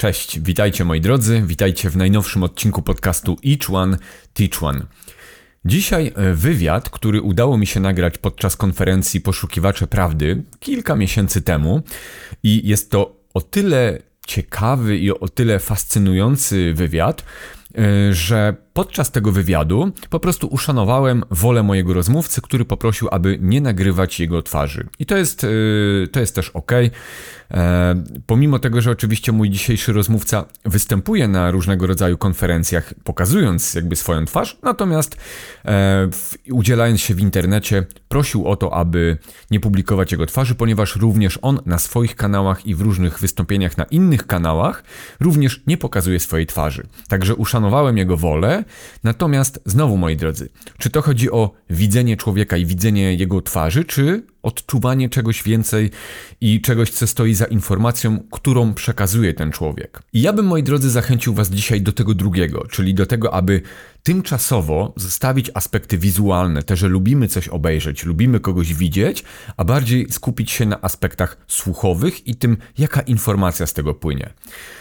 Cześć, witajcie moi drodzy, witajcie w najnowszym odcinku podcastu Each One Teach One. Dzisiaj e, wywiad, który udało mi się nagrać podczas konferencji Poszukiwacze Prawdy kilka miesięcy temu i jest to o tyle ciekawy i o tyle fascynujący wywiad, e, że podczas tego wywiadu po prostu uszanowałem wolę mojego rozmówcy, który poprosił, aby nie nagrywać jego twarzy. I to jest, e, to jest też ok. E, pomimo tego, że oczywiście mój dzisiejszy rozmówca występuje na różnego rodzaju konferencjach, pokazując jakby swoją twarz, natomiast e, udzielając się w internecie, prosił o to, aby nie publikować jego twarzy, ponieważ również on na swoich kanałach i w różnych wystąpieniach na innych kanałach również nie pokazuje swojej twarzy. Także uszanowałem jego wolę. Natomiast znowu, moi drodzy, czy to chodzi o widzenie człowieka i widzenie jego twarzy, czy odczuwanie czegoś więcej i czegoś, co stoi za informacją, którą przekazuje ten człowiek. I ja bym, moi drodzy, zachęcił Was dzisiaj do tego drugiego, czyli do tego, aby tymczasowo zostawić aspekty wizualne, te, że lubimy coś obejrzeć, lubimy kogoś widzieć, a bardziej skupić się na aspektach słuchowych i tym, jaka informacja z tego płynie.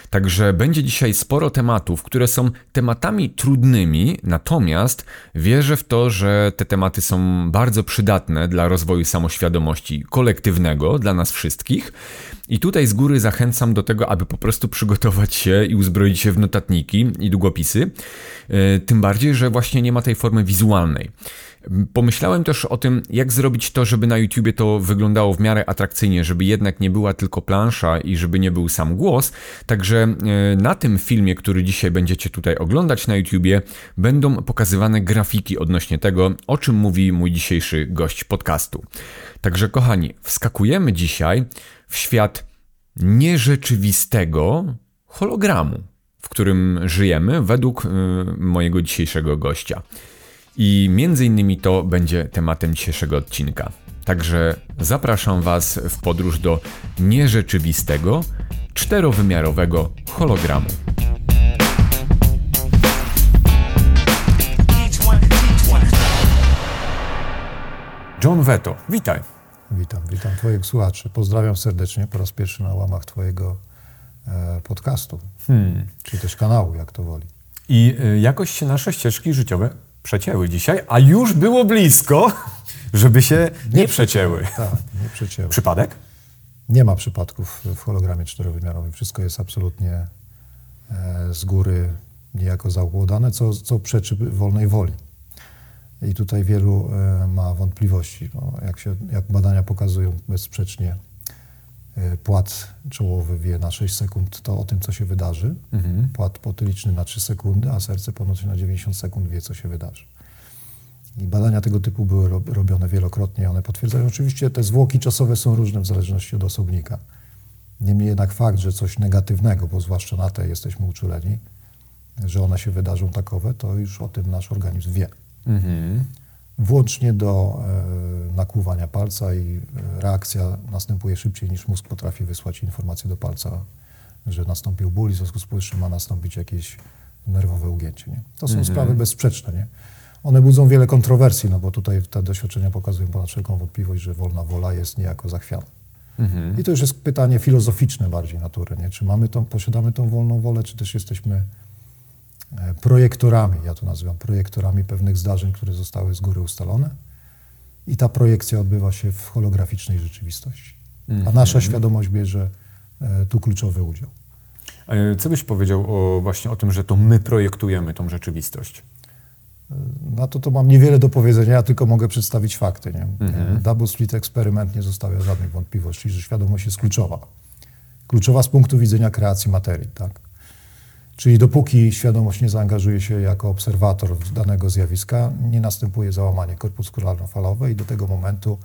Także będzie dzisiaj sporo tematów, które są tematami trudnymi, natomiast wierzę w to, że te tematy są bardzo przydatne dla rozwoju samoświadomości kolektywnego, dla nas wszystkich. I tutaj z góry zachęcam do tego, aby po prostu przygotować się i uzbroić się w notatniki i długopisy. E, tym bardziej, że właśnie nie ma tej formy wizualnej. Pomyślałem też o tym, jak zrobić to, żeby na YouTubie to wyglądało w miarę atrakcyjnie, żeby jednak nie była tylko plansza i żeby nie był sam głos. Także e, na tym filmie, który dzisiaj będziecie tutaj oglądać na YouTubie, będą pokazywane grafiki odnośnie tego, o czym mówi mój dzisiejszy gość podcastu. Także kochani, wskakujemy dzisiaj w świat nierzeczywistego hologramu, w którym żyjemy według e, mojego dzisiejszego gościa. I między innymi to będzie tematem dzisiejszego odcinka. Także zapraszam Was w podróż do nierzeczywistego, czterowymiarowego hologramu. John Veto, witaj. Witam, witam Twoich słuchaczy. Pozdrawiam serdecznie po raz pierwszy na łamach Twojego e, podcastu, hmm. czy też kanału, jak to woli. I y, jakoś się nasze ścieżki życiowe przecięły dzisiaj, a już było blisko, żeby się nie, nie przecięły. Tak, nie przecięły. Przypadek? Nie ma przypadków w hologramie czterowymiarowym. Wszystko jest absolutnie e, z góry niejako zaukładane, co, co przeczy wolnej woli. I tutaj wielu e, ma wątpliwości. jak, się, jak badania pokazują bezsprzecznie, płat czołowy wie na 6 sekund to o tym, co się wydarzy. Mhm. Płat potyliczny na 3 sekundy, a serce ponoć na 90 sekund wie, co się wydarzy. I badania tego typu były robione wielokrotnie. One potwierdzają, oczywiście te zwłoki czasowe są różne w zależności od osobnika. Niemniej jednak fakt, że coś negatywnego, bo zwłaszcza na te jesteśmy uczuleni, że one się wydarzą takowe, to już o tym nasz organizm wie. Mhm. Włącznie do e, nakłuwania palca i e, reakcja następuje szybciej niż mózg potrafi wysłać informację do palca, że nastąpił ból i w związku z powyższym ma nastąpić jakieś nerwowe ugięcie. Nie? To są mhm. sprawy bezsprzeczne. Nie? One budzą wiele kontrowersji, no bo tutaj te doświadczenia pokazują ponad wszelką wątpliwość, że wolna wola jest niejako zachwiana. Mhm. I to już jest pytanie filozoficzne bardziej natury, nie? Czy mamy tą, posiadamy tą wolną wolę, czy też jesteśmy projektorami, ja to nazywam projektorami pewnych zdarzeń, które zostały z góry ustalone. I ta projekcja odbywa się w holograficznej rzeczywistości. A mhm. nasza świadomość bierze e, tu kluczowy udział. Co byś powiedział o, właśnie o tym, że to my projektujemy tą rzeczywistość? E, na to to mam niewiele do powiedzenia, ja tylko mogę przedstawić fakty. Nie? Mhm. Double Slit eksperyment nie zostawia żadnych wątpliwości, że świadomość jest kluczowa. Kluczowa z punktu widzenia kreacji materii. Tak? Czyli dopóki świadomość nie zaangażuje się jako obserwator danego zjawiska, nie następuje załamanie korpuskularno-falowe i do tego momentu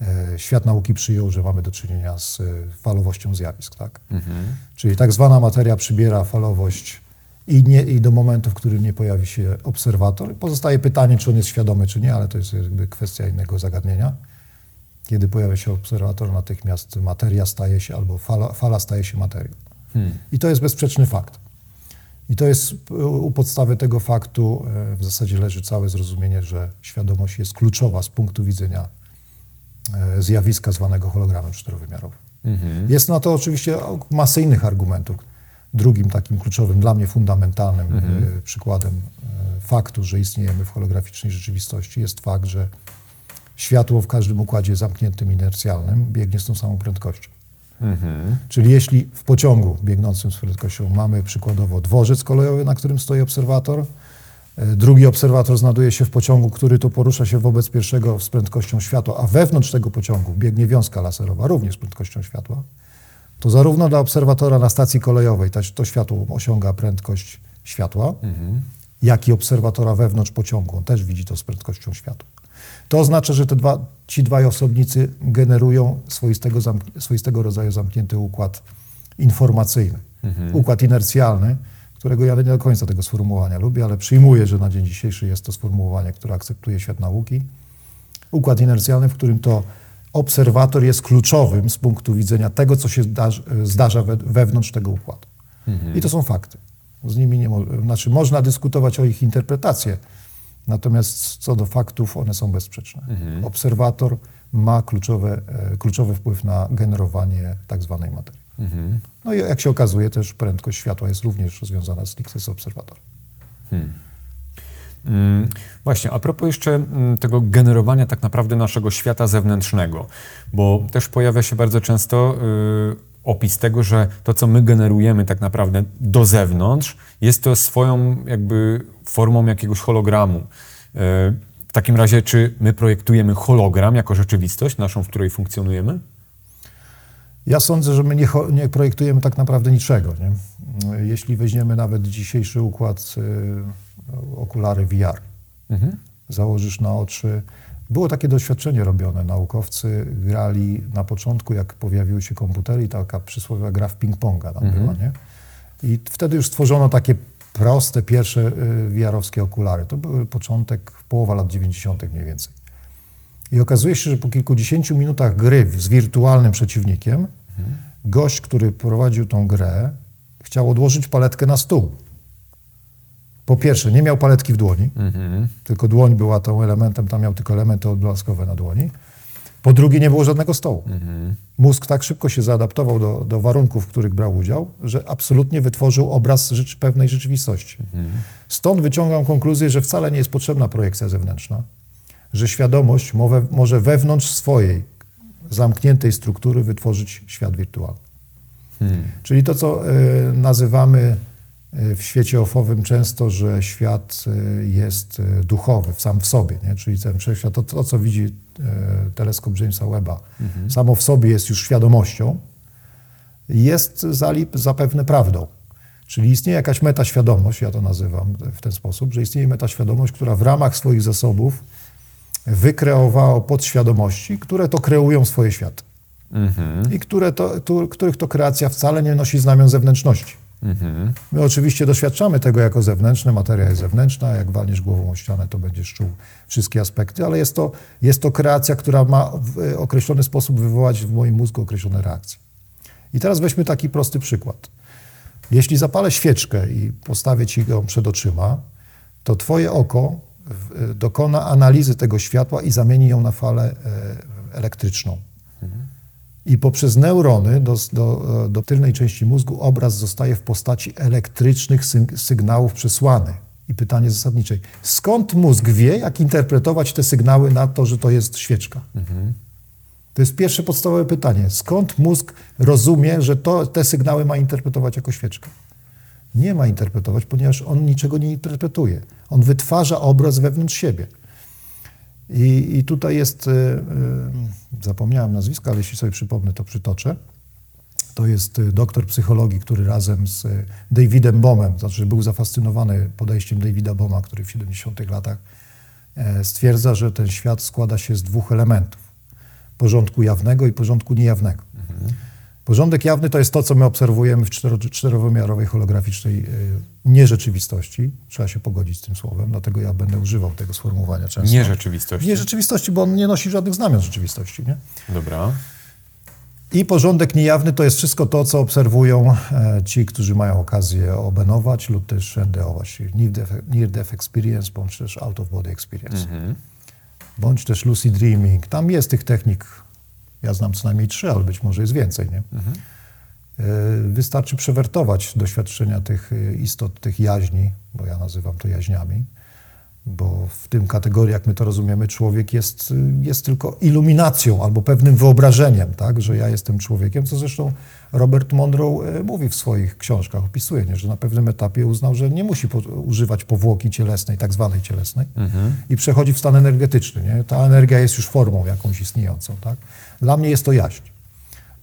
e, świat nauki przyjął, że mamy do czynienia z e, falowością zjawisk. Tak? Mhm. Czyli tak zwana materia przybiera falowość i, nie, i do momentu, w którym nie pojawi się obserwator. Pozostaje pytanie, czy on jest świadomy, czy nie, ale to jest jakby kwestia innego zagadnienia. Kiedy pojawia się obserwator, natychmiast materia staje się, albo fala, fala staje się materią. Hmm. I to jest bezsprzeczny fakt. I to jest u podstawy tego faktu e, w zasadzie leży całe zrozumienie, że świadomość jest kluczowa z punktu widzenia e, zjawiska zwanego hologramem czterowymiarowym. Mhm. Jest na to oczywiście masy innych argumentów. Drugim takim kluczowym, dla mnie fundamentalnym y, przykładem y, faktu, że istniejemy w holograficznej rzeczywistości jest fakt, że światło w każdym układzie zamkniętym inercjalnym biegnie z tą samą prędkością. Czyli jeśli w pociągu biegnącym z prędkością mamy przykładowo dworzec kolejowy, na którym stoi obserwator, e, drugi obserwator znajduje się w pociągu, który to porusza się wobec pierwszego z prędkością światła, a wewnątrz tego pociągu biegnie wiązka laserowa również z prędkością światła, to zarówno dla obserwatora na stacji kolejowej to, to światło osiąga prędkość światła, jak i obserwatora wewnątrz pociągu. On też widzi to z prędkością światła. To oznacza, że te dwa, ci dwaj osobnicy generują swoistego, zamk- swoistego rodzaju zamknięty układ informacyjny. Układ inercjalny, którego ja nie do końca tego sformułowania lubię, ale przyjmuję, że na dzień dzisiejszy jest to sformułowanie, które akceptuje świat nauki. Układ inercjalny, w którym to obserwator jest kluczowym z punktu widzenia tego, co się zdarza we, wewnątrz tego układu. I to są fakty. Z nimi nie mo- znaczy można dyskutować o ich interpretację, natomiast co do faktów, one są bezsprzeczne. Obserwator ma kluczowe, e, kluczowy wpływ na generowanie tak zwanej materii. No i jak się okazuje, też prędkość światła jest również związana z obserwatorem. Mm, Właśnie, a propos jeszcze mm, tego generowania tak naprawdę naszego świata zewnętrznego, bo też pojawia się bardzo często y, opis tego, że to, co my generujemy tak naprawdę do zewnątrz, jest to swoją jakby formą jakiegoś hologramu. Y, w takim razie, czy my projektujemy hologram jako rzeczywistość naszą, w której funkcjonujemy? Ja sądzę, że my nie, nie projektujemy tak naprawdę niczego. Nie? Jeśli weźmiemy nawet dzisiejszy układ y, okulary VR, założysz na oczy. Było takie doświadczenie robione. Naukowcy grali na początku, jak pojawiły się komputery i taka przysłowiowa gra w ping-ponga tam była, nie? I wtedy już stworzono takie proste, pierwsze y, VR-owskie okulary. To był początek, połowa lat 90. mniej więcej. I okazuje się, że po kilkudziesięciu minutach gry z wirtualnym przeciwnikiem, gość, który prowadził tą grę, chciał odłożyć paletkę na stół. Po pierwsze, nie miał paletki w dłoni, tylko dłoń była tą elementem, tam miał tylko elementy odblaskowe na dłoni. Po drugie, nie było żadnego stołu. Mózg tak szybko się zaadaptował do, do warunków, w których brał udział, że absolutnie wytworzył obraz rzecz, pewnej rzeczywistości. Stąd wyciągam konkluzję, że wcale nie jest potrzebna projekcja zewnętrzna, że świadomość mowe, może wewnątrz swojej zamkniętej struktury wytworzyć świat wirtualny. Czyli to, co y, nazywamy w świecie ofowym często, że świat y, jest y, duchowy sam w sobie, nie? czyli ten wszechświat, to, to co widzi teleskop Jamesa Webba, samo w sobie jest już świadomością, jest zapewne prawdą. Czyli istnieje jakaś metaświadomość, ja to nazywam w ten sposób, że istnieje metaświadomość, która w ramach swoich zasobów wykreowała podświadomości, które to kreują swoje światy. I które to, tu, których to kreacja wcale nie nosi znamion zewnętrzności. My oczywiście doświadczamy tego jako zewnętrzne, materia jest zewnętrzna, jak walniesz głową o ścianę, to będziesz czuł wszystkie aspekty, ale jest to, jest to kreacja, która ma w określony sposób wywołać w moim mózgu określone reakcje. I teraz weźmy taki prosty przykład. Jeśli zapalę świeczkę i postawię ci ją przed oczyma, to twoje oko w- dokona analizy tego światła i zamieni ją na falę e, elektryczną. I poprzez neurony do, do, do tylnej części mózgu obraz zostaje w postaci elektrycznych syg- sygnałów przesłany. I pytanie zasadnicze, skąd mózg wie, jak interpretować te sygnały na to, że to jest świeczka? To jest pierwsze podstawowe pytanie. Skąd mózg rozumie, że to, te sygnały ma interpretować jako świeczkę? Nie ma interpretować, ponieważ on niczego nie interpretuje. On wytwarza obraz wewnątrz siebie. I, i tutaj jest, y, y, zapomniałem nazwiska, ale jeśli sobie przypomnę, to przytoczę. To jest y, doktor psychologii, który razem z Davidem Bohmem, znaczy był zafascynowany podejściem Davida Bohma, który w 70 latach e, stwierdza, że ten świat składa się z dwóch elementów. Porządku jawnego i porządku niejawnego. Porządek jawny to jest to, co my obserwujemy w cztero, czterowymiarowej holograficznej y, nierzeczywistości. Trzeba się pogodzić z tym słowem, dlatego ja będę używał tego sformułowania często. Nie rzeczywistości. Nie rzeczywistości, bo on nie nosi żadnych znamion rzeczywistości. Nie? Dobra. I porządek niejawny to jest wszystko to, co obserwują e, ci, którzy mają okazję obenować lub też NDO-wać. Near death, near death experience, bądź też out of body experience. Bądź też lucid dreaming. Tam jest tych technik, ja znam co najmniej trzy, ale być może jest więcej. Nie? Wystarczy przewertować doświadczenia tych istot, tych jaźni, bo ja nazywam to jaźniami, bo w tym kategorii, jak my to rozumiemy, człowiek jest, jest tylko iluminacją albo pewnym wyobrażeniem, tak, że ja jestem człowiekiem, co zresztą Robert Monroe e, mówi w swoich książkach, opisuje, nie, że na pewnym etapie uznał, że nie musi po, używać powłoki cielesnej, tak zwanej cielesnej mhm. i przechodzi w stan energetyczny. Nie? Ta energia jest już formą jakąś istniejącą. Tak? Dla mnie jest to jaźń.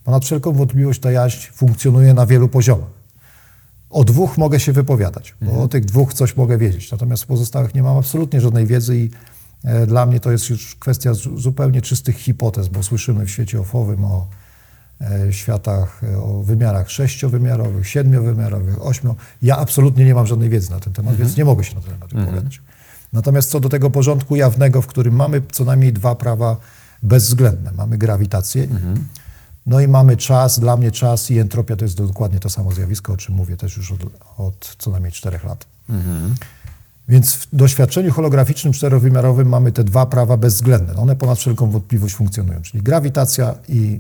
Ponad wszelką wątpliwość ta jaźń funkcjonuje na wielu poziomach. O dwóch mogę się wypowiadać, bo mhm. o tych dwóch coś mogę wiedzieć. Natomiast w pozostałych nie mam absolutnie żadnej wiedzy i e, dla mnie to jest już kwestia zupełnie czystych hipotez, bo słyszymy w świecie ofowym o e, światach, e, o wymiarach sześciowymiarowych, siedmiowymiarowych, ośmiu. Ja absolutnie nie mam żadnej wiedzy na ten temat, mhm. więc nie mogę się na ten temat mhm. wypowiadać. Natomiast co do tego porządku jawnego, w którym mamy co najmniej dwa prawa bezwzględne. Mamy grawitację, mhm. No i mamy czas, dla mnie czas i entropia to jest dokładnie to samo zjawisko, o czym mówię też już od, od co najmniej czterech lat. Mhm. Więc w doświadczeniu holograficznym czterowymiarowym mamy te dwa prawa bezwzględne. One ponad wszelką wątpliwość funkcjonują, czyli grawitacja i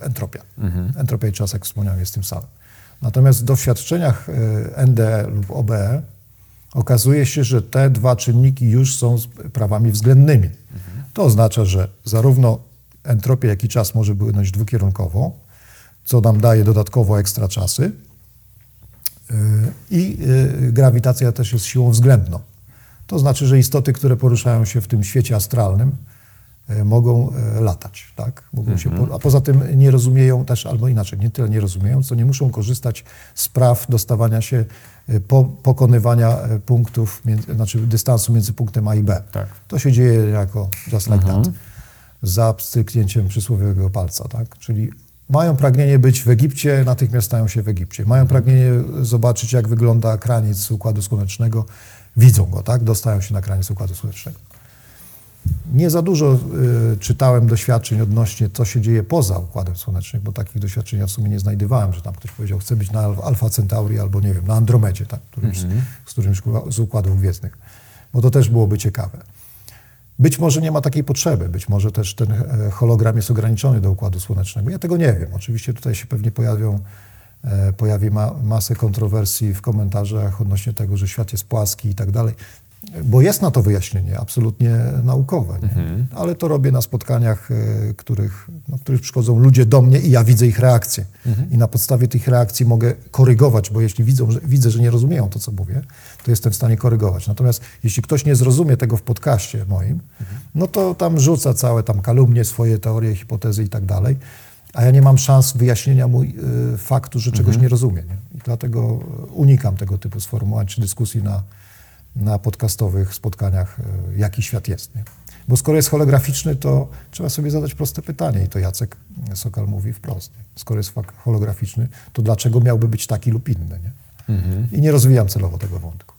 e, entropia. Mhm. Entropia i czas, jak wspomniałem, jest tym samym. Natomiast w doświadczeniach e, NDE lub OBE okazuje się, że te dwa czynniki już są prawami względnymi. Mhm. To oznacza, że zarówno entropia, jak i czas może płynąć dwukierunkowo, co nam daje dodatkowo ekstra czasy. Y, I y, grawitacja też jest siłą względną. To znaczy, że istoty, które poruszają się w tym świecie astralnym, y, mogą latać, tak? Mogą się, mhm. a poza tym nie rozumieją też, albo inaczej, nie tyle nie rozumieją, co nie muszą korzystać z praw dostawania się, po, pokonywania punktów, między, znaczy dystansu między punktem A i B. Tak. To się dzieje jako just like mhm. that za pstryknięciem przysłowiowego palca, tak? Czyli mają pragnienie być w Egipcie, natychmiast stają się w Egipcie. Mają pragnienie zobaczyć, jak wygląda kraniec Układu Słonecznego, widzą go, tak? Dostają się na kraniec Układu Słonecznego. Nie za dużo y, czytałem doświadczeń odnośnie, co się dzieje poza Układem Słonecznym, bo takich doświadczeń ja w sumie nie znajdowałem, że tam ktoś powiedział, chce być na Alfa Centauri albo, nie wiem, na Andromedzie, tak? którymś, mm -hmm. z którymś z układów gwiezdnych, bo to też byłoby ciekawe. Być może nie ma takiej potrzeby, być może też ten e, hologram jest ograniczony do Układu Słonecznego. Ja tego nie wiem. Oczywiście tutaj się pewnie pojawią, e, pojawi ma, masę kontrowersji w komentarzach odnośnie tego, że świat jest płaski i tak dalej. Bo jest na to wyjaśnienie, absolutnie naukowe. Mhm. Ale to robię na spotkaniach, e, których, no, których przychodzą ludzie do mnie i ja widzę ich reakcje. Mhm. I na podstawie tych reakcji mogę korygować, bo jeśli widzą, że, widzę, że nie rozumieją to, co mówię, to jestem w stanie korygować. Natomiast jeśli ktoś nie zrozumie tego w podcaście moim, mhm. no to tam rzuca całe tam kalumnie, swoje teorie, hipotezy i tak dalej. A ja nie mam szans wyjaśnienia mu y, faktu, że czegoś mhm. nie rozumie. Nie? I dlatego unikam tego typu sformułowań czy dyskusji na, na podcastowych spotkaniach, y, jaki świat jest. Nie? Bo skoro jest holograficzny, to trzeba sobie zadać proste pytanie i to Jacek Sokal mówi wprost. Nie? Skoro jest holograficzny, to dlaczego miałby być taki lub inny? Nie? Mhm. I nie rozwijam celowo tego wątku.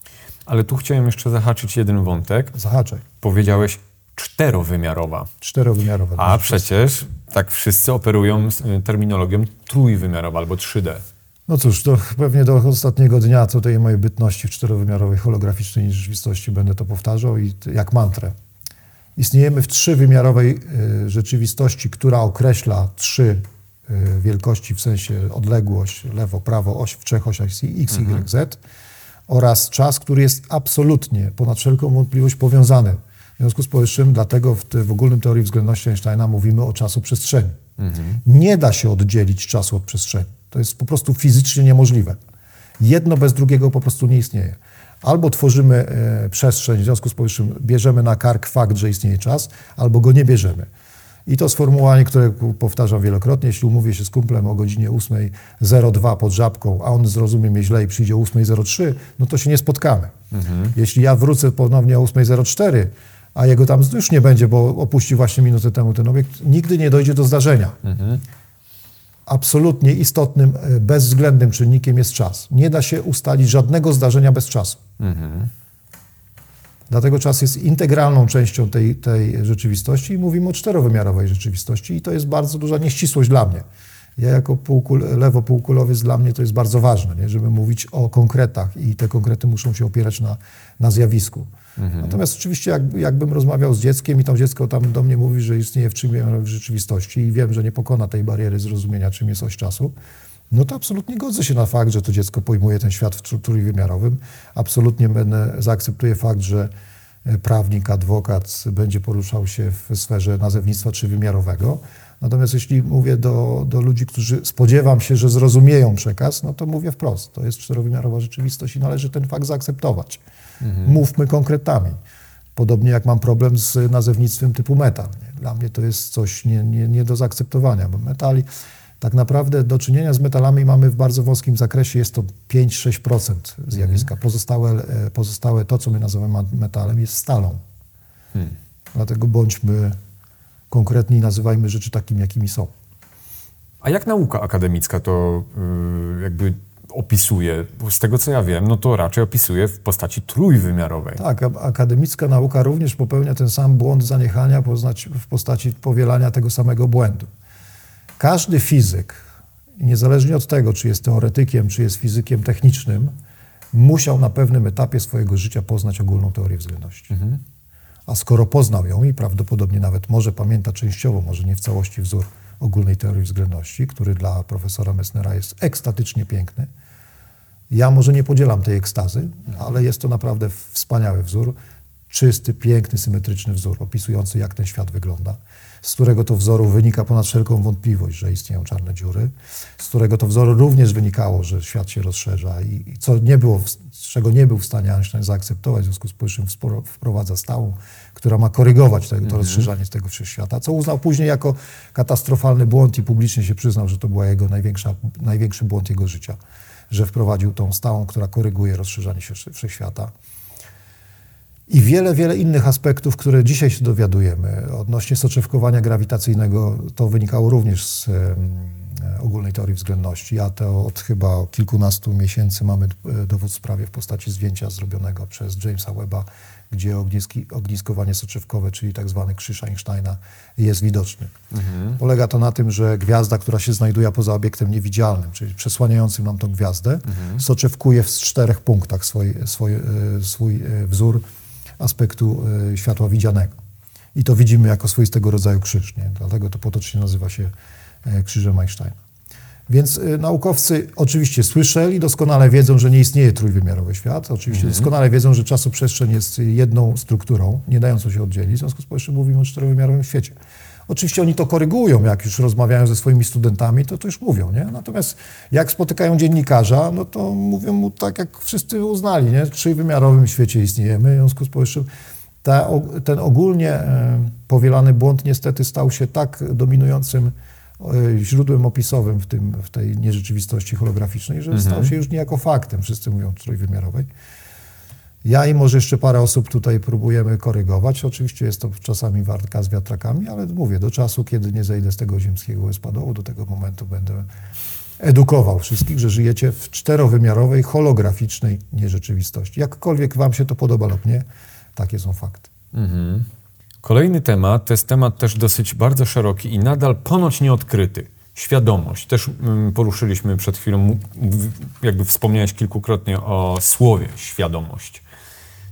Ale tu chciałem jeszcze zahaczyć jeden wątek. Zahaczaj. Powiedziałeś czterowymiarowa. Czterowymiarowa. A przecież tak wszyscy operują y, terminologią trójwymiarowa albo 3D. No cóż, to pewnie do ostatniego dnia co tej mojej bytności w czterowymiarowej holograficznej rzeczywistości będę to powtarzał i jak mantrę. Istniejemy w trzywymiarowej y, rzeczywistości, która określa trzy y, wielkości, w sensie odległość, lewo, prawo, oś w trzech osiach x, y, z oraz czas, który jest absolutnie, ponad wszelką wątpliwość powiązany. W związku z powyższym, dlatego w, w ogólnym teorii względności Einsteina mówimy o czasu przestrzeni. Mhm. Nie da się oddzielić czasu od przestrzeni. To jest po prostu fizycznie niemożliwe. Jedno bez drugiego po prostu nie istnieje. Albo tworzymy e, przestrzeń, w związku z powyższym bierzemy na kark fakt, że istnieje czas, albo go nie bierzemy. I to sformułowanie, które powtarzam wielokrotnie, jeśli umówię się z kumplem o godzinie 8.02 pod żabką, a on zrozumie mnie źle i przyjdzie o 8.03, no to się nie spotkamy. Mhm. Jeśli ja wrócę ponownie o 8.04, a jego tam już nie będzie, bo opuścił właśnie minutę temu ten obiekt, nigdy nie dojdzie do zdarzenia. Mhm. Absolutnie istotnym, e, bezwzględnym czynnikiem jest czas. Nie da się ustalić żadnego zdarzenia bez czasu. Mhm. Dlatego czas jest integralną częścią tej, tej rzeczywistości i mówimy o czterowymiarowej rzeczywistości i to jest bardzo duża nieścisłość dla mnie. Ja jako półkul, lewo półkulowiec dla mnie to jest bardzo ważne, nie? żeby mówić o konkretach i te konkrety muszą się opierać na, na zjawisku. Mhm. Natomiast oczywiście jak, jakbym rozmawiał z dzieckiem i to dziecko tam do mnie mówi, że istnieje w czym w rzeczywistości i wiem, że nie pokona tej bariery zrozumienia, czym jest oś czasu, no to absolutnie godzę się na fakt, że to dziecko pojmuje ten świat w trójwymiarowym. Absolutnie będę, zaakceptuję fakt, że e, prawnik, adwokat będzie poruszał się w sferze nazewnictwa trzywymiarowego. Natomiast jeśli mówię do, do ludzi, którzy spodziewam się, że zrozumieją przekaz, no to mówię wprost. To jest czterowymiarowa rzeczywistość i należy ten fakt zaakceptować. Mhm. Mówmy konkretami. Podobnie jak mam problem z nazewnictwem typu metal. Dla mnie to jest coś nie, nie, nie do zaakceptowania, bo metali tak naprawdę do czynienia z metalami mamy w bardzo wąskim zakresie, jest to 5-6% zjawiska. Mhm. Pozostałe, e, pozostałe to, co my nazywamy metalem, jest stalą. Hmm. Dlatego bądźmy konkretni i nazywajmy rzeczy takimi, jakimi są. A jak nauka akademicka to yy, jakby opisuje? Z tego co ja wiem, no to raczej opisuje w postaci trójwymiarowej. Tak, akademicka nauka również popełnia ten sam błąd zaniechania w postaci powielania tego samego błędu. Każdy fizyk, niezależnie od tego, czy jest teoretykiem, czy jest fizykiem technicznym, musiał na pewnym etapie swojego życia poznać ogólną teorię względności. Mhm. A skoro poznał ją i prawdopodobnie nawet może pamięta częściowo, może nie w całości wzór ogólnej teorii względności, który dla profesora Messnera jest ekstatycznie piękny, ja może nie podzielam tej ekstazy, ale jest to naprawdę wspaniały wzór, czysty, piękny, symetryczny wzór, opisujący jak ten świat wygląda. Z którego to wzoru wynika ponad wszelką wątpliwość, że istnieją czarne dziury, z którego to wzoru również wynikało, że świat się rozszerza i, i co nie było, z czego nie był w stanie Einstein zaakceptować, w związku z powyższym wprowadza stałą, która ma korygować tego, to mhm. rozszerzanie tego wszechświata, co uznał później jako katastrofalny błąd i publicznie się przyznał, że to był jego największa, największy błąd jego życia, że wprowadził tą stałą, która koryguje rozszerzanie się wszechświata i wiele, wiele innych aspektów, które dzisiaj się dowiadujemy. Odnośnie soczewkowania grawitacyjnego, to wynikało również z ogólnej teorii względności, a to od chyba kilkunastu miesięcy mamy e, dowód w sprawie w postaci zdjęcia zrobionego przez Jamesa Webba, gdzie ogniski, ogniskowanie soczewkowe, czyli tak zwany krzyż Einsteina jest widoczny. Mhm. Polega to na tym, że gwiazda, która się znajduje poza obiektem niewidzialnym, czyli przesłaniającym nam tą gwiazdę, mhm. soczewkuje w czterech punktach swój, swój, e, swój e, wzór aspektu e, światła widzianego. I to widzimy jako swoistego rodzaju krzyż. Nie? Dlatego to potocznie nazywa się krzyżem Einsteina. Więc e, naukowcy oczywiście słyszeli, doskonale wiedzą, że nie istnieje trójwymiarowy świat. Oczywiście mhm. doskonale wiedzą, że czasoprzestrzeń jest jedną strukturą, nie dającą się oddzielić. W związku z powyższym mówimy o czterowymiarowym świecie. Oczywiście oni to korygują, jak już rozmawiają ze swoimi studentami, to to już mówią, nie? Natomiast jak spotykają dziennikarza, no to mówią mu tak, jak wszyscy uznali, nie? W trójwymiarowym świecie istniejemy, w związku z powyższym ta, ten ogólnie e, powielany błąd niestety stał się tak dominującym źródłem opisowym w, tym, w tej nierzeczywistości holograficznej, że mhm. stał się już niejako faktem, wszyscy mówią trójwymiarowej. Ja i może jeszcze parę osób tutaj próbujemy korygować. Oczywiście jest to czasami wartka z wiatrakami, ale mówię, do czasu, kiedy nie zejdę z tego ziemskiego łezpadołu, do tego momentu będę edukował wszystkich, że żyjecie w czterowymiarowej, holograficznej nierzeczywistości. Jakkolwiek wam się to podoba lub nie, takie są fakty. Mhm. Kolejny temat to jest temat też dosyć bardzo szeroki i nadal ponoć nieodkryty. Świadomość. Też mm, poruszyliśmy przed chwilą, jakby wspomniałeś kilkukrotnie o słowie świadomość.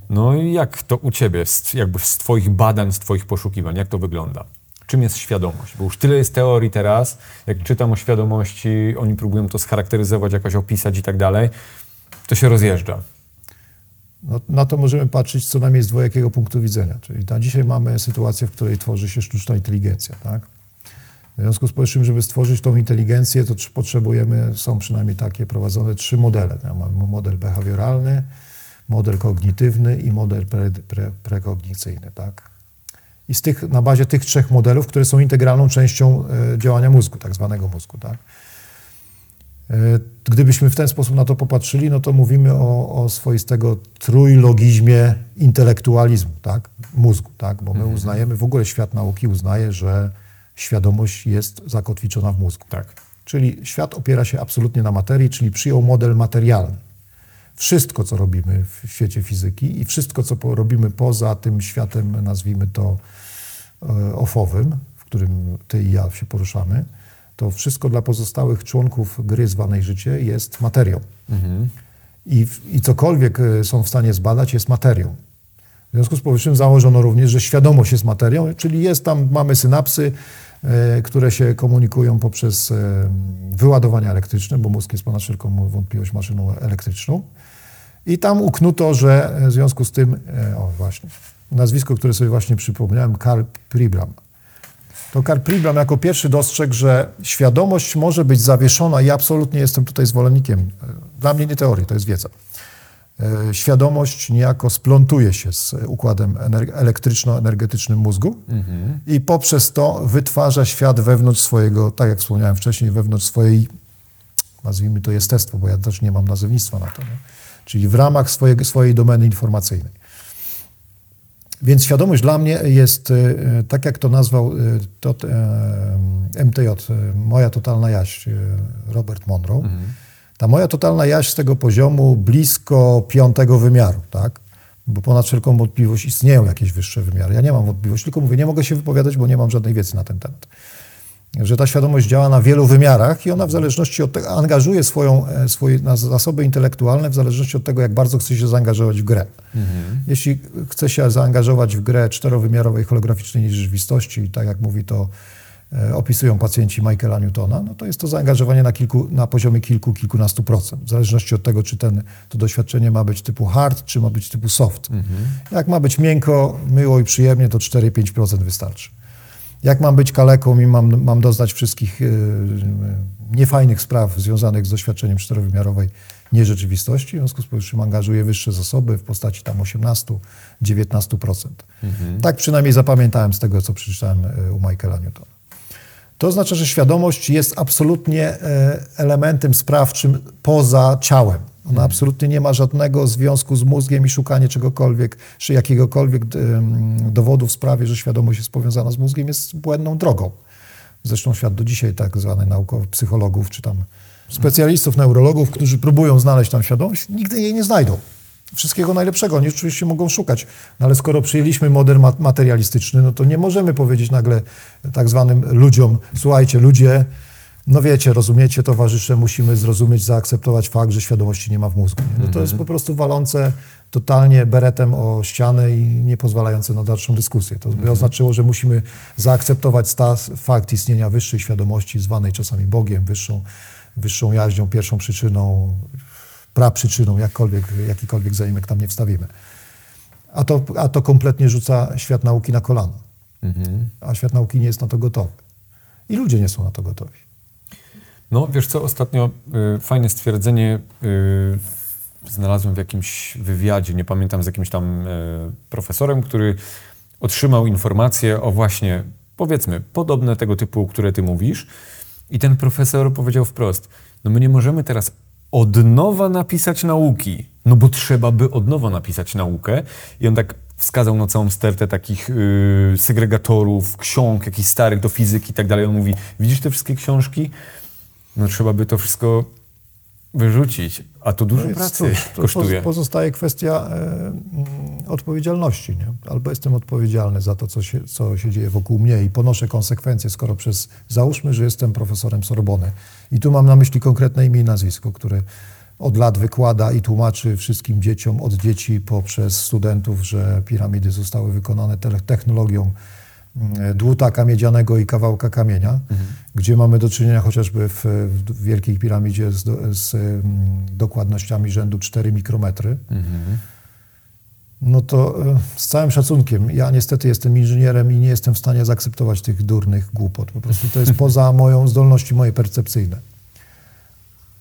No i jak to u Ciebie, jakby z Twoich badań, z Twoich poszukiwań, jak to wygląda? Czym jest świadomość? Bo już tyle jest teorii teraz, jak czytam o świadomości, oni próbują to scharakteryzować, jakoś opisać i tak dalej, to się rozjeżdża. No, na to możemy patrzeć co najmniej z dwojakiego punktu widzenia. Czyli na dzisiaj mamy sytuację, w której tworzy się sztuczna inteligencja. Tak? W związku z powyższym, żeby stworzyć tą inteligencję, to potrzebujemy, są przynajmniej takie prowadzone trzy modele. Mamy model behawioralny, model kognitywny i model pre, pre, prekognicyjny, tak? I z tych, na bazie tych trzech modelów, które są integralną częścią e, działania mózgu, tak zwanego mózgu, tak? E, gdybyśmy w ten sposób na to popatrzyli, no to mówimy o, o swoistego trójlogizmie intelektualizmu, tak? Mózgu, tak? Bo my mhm. uznajemy, w ogóle świat nauki uznaje, że świadomość jest zakotwiczona w mózgu. Tak. Czyli świat opiera się absolutnie na materii, czyli przyjął model materialny wszystko, co robimy w świecie fizyki i wszystko, co robimy poza tym światem, nazwijmy to e, ofowym, w którym ty i ja się poruszamy, to wszystko dla pozostałych członków gry zwanej życie jest materią. Mhm. I, I cokolwiek e, są w stanie zbadać, jest materią. W związku z powyższym założono również, że świadomość jest materią, czyli jest tam, mamy synapsy, e, które się komunikują poprzez e, wyładowania elektryczne, bo mózg jest ponad wszelką wątpliwość maszyną elektryczną. I tam uknuto, że w związku z tym, o właśnie, nazwisko, które sobie właśnie przypomniałem, Karl Pribram. To Karl Pribram jako pierwszy dostrzegł, że świadomość może być zawieszona i absolutnie jestem tutaj zwolennikiem. Dla mnie nie teorii, to jest wiedza. E, świadomość niejako splątuje się z układem elektryczno-energetycznym mózgu i poprzez to wytwarza świat wewnątrz swojego, tak jak wspomniałem wcześniej, wewnątrz swojej, nazwijmy to jestestwo, bo ja też nie mam nazewnictwa na to, nie? czyli w ramach swojej, swojej domeny informacyjnej. Więc świadomość dla mnie jest, e, tak jak to nazwał e, to, MTJ, moja totalna jaść, Robert Monroe, mhm ta moja totalna jaźń z tego poziomu blisko piątego wymiaru, tak? Bo ponad wszelką wątpliwość istnieją jakieś wyższe wymiary. Ja nie mam wątpliwości, tylko mówię, nie mogę się wypowiadać, bo nie mam żadnej wiedzy na ten temat. Że ta świadomość działa na wielu wymiarach i ona w zależności od tego, angażuje swoją, e, swoje zasoby intelektualne w zależności od tego, jak bardzo chce się zaangażować w grę. Mhm. Jeśli chce się zaangażować w grę czterowymiarowej holograficznej rzeczywistości, tak jak mówi to E, opisują pacjenci Michaela Newtona, no to jest to zaangażowanie na, kilku, na poziomie kilku, kilkunastu procent, w zależności od tego, czy ten, to doświadczenie ma być typu hard, czy ma być typu soft. Mhm. Jak ma być miękko, miło i przyjemnie, to 4-5% wystarczy. Jak mam być kaleką i mam, mam doznać wszystkich yy, niefajnych spraw związanych z doświadczeniem czterowymiarowej nierzeczywistości, w związku z powyższym angażuję wyższe zasoby w postaci tam 18-19%. Mhm. Tak przynajmniej zapamiętałem z tego, co przeczytałem e, u Michaela Newtona. To oznacza, że świadomość jest absolutnie elementem sprawczym poza ciałem. Ona absolutnie nie ma żadnego związku z mózgiem i szukanie czegokolwiek, czy jakiegokolwiek dowodu w sprawie, że świadomość jest powiązana z mózgiem, jest błędną drogą. Zresztą świat do dzisiaj tak zwanych naukowych psychologów, czy tam specjalistów, neurologów, którzy próbują znaleźć tam świadomość, nigdy jej nie znajdą wszystkiego najlepszego. Oni oczywiście mogą szukać, no ale skoro przyjęliśmy model materialistyczny, no to nie możemy powiedzieć nagle tak zwanym ludziom, słuchajcie, ludzie, no wiecie, rozumiecie, towarzysze, musimy zrozumieć, zaakceptować fakt, że świadomości nie ma w mózgu. No to jest mhm. po prostu walące totalnie beretem o ścianę i nie pozwalające na dalszą dyskusję. To by mhm. oznaczyło, że musimy zaakceptować fakt istnienia wyższej świadomości, zwanej czasami Bogiem, wyższą, wyższą jaźnią, pierwszą przyczyną praprzyczyną, jakkolwiek, jakikolwiek zaimek tam nie wstawimy. A to, a to kompletnie rzuca świat nauki na kolana. Mhm. A świat nauki nie jest na to gotowy. I ludzie nie są na to gotowi. No, wiesz co, ostatnio y, fajne stwierdzenie y, znalazłem w jakimś wywiadzie, nie pamiętam, z jakimś tam y, profesorem, który otrzymał informacje o właśnie, powiedzmy, podobne tego typu, które ty mówisz. I ten profesor powiedział wprost, no my nie możemy teraz od nowa napisać nauki. No bo trzeba by od nowa napisać naukę. I on tak wskazał na całą stertę takich yy, segregatorów, ksiąg, jakichś starych do fizyki i tak dalej. On mówi, widzisz te wszystkie książki? No trzeba by to wszystko wyrzucić, a to dużo no pracy cóż, to kosztuje. Pozostaje kwestia e, mm, odpowiedzialności. Nie? Albo jestem odpowiedzialny za to, co się, co się dzieje wokół mnie i ponoszę konsekwencje, skoro przez, załóżmy, że jestem profesorem Sorbony i tu mam na myśli konkretne imię i nazwisko, które od lat wykłada i tłumaczy wszystkim dzieciom, od dzieci poprzez studentów, że piramidy zostały wykonane technologią E, dłutaka miedzianego i kawałka kamienia, mhm. gdzie mamy do czynienia chociażby w, w Wielkiej Piramidzie z, z um, dokładnościami rzędu 4 mikrometry. Mhm. No to e, z całym szacunkiem, ja niestety jestem inżynierem i nie jestem w stanie zaakceptować tych durnych głupot. Po prostu to jest poza moją zdolności moje percepcyjne.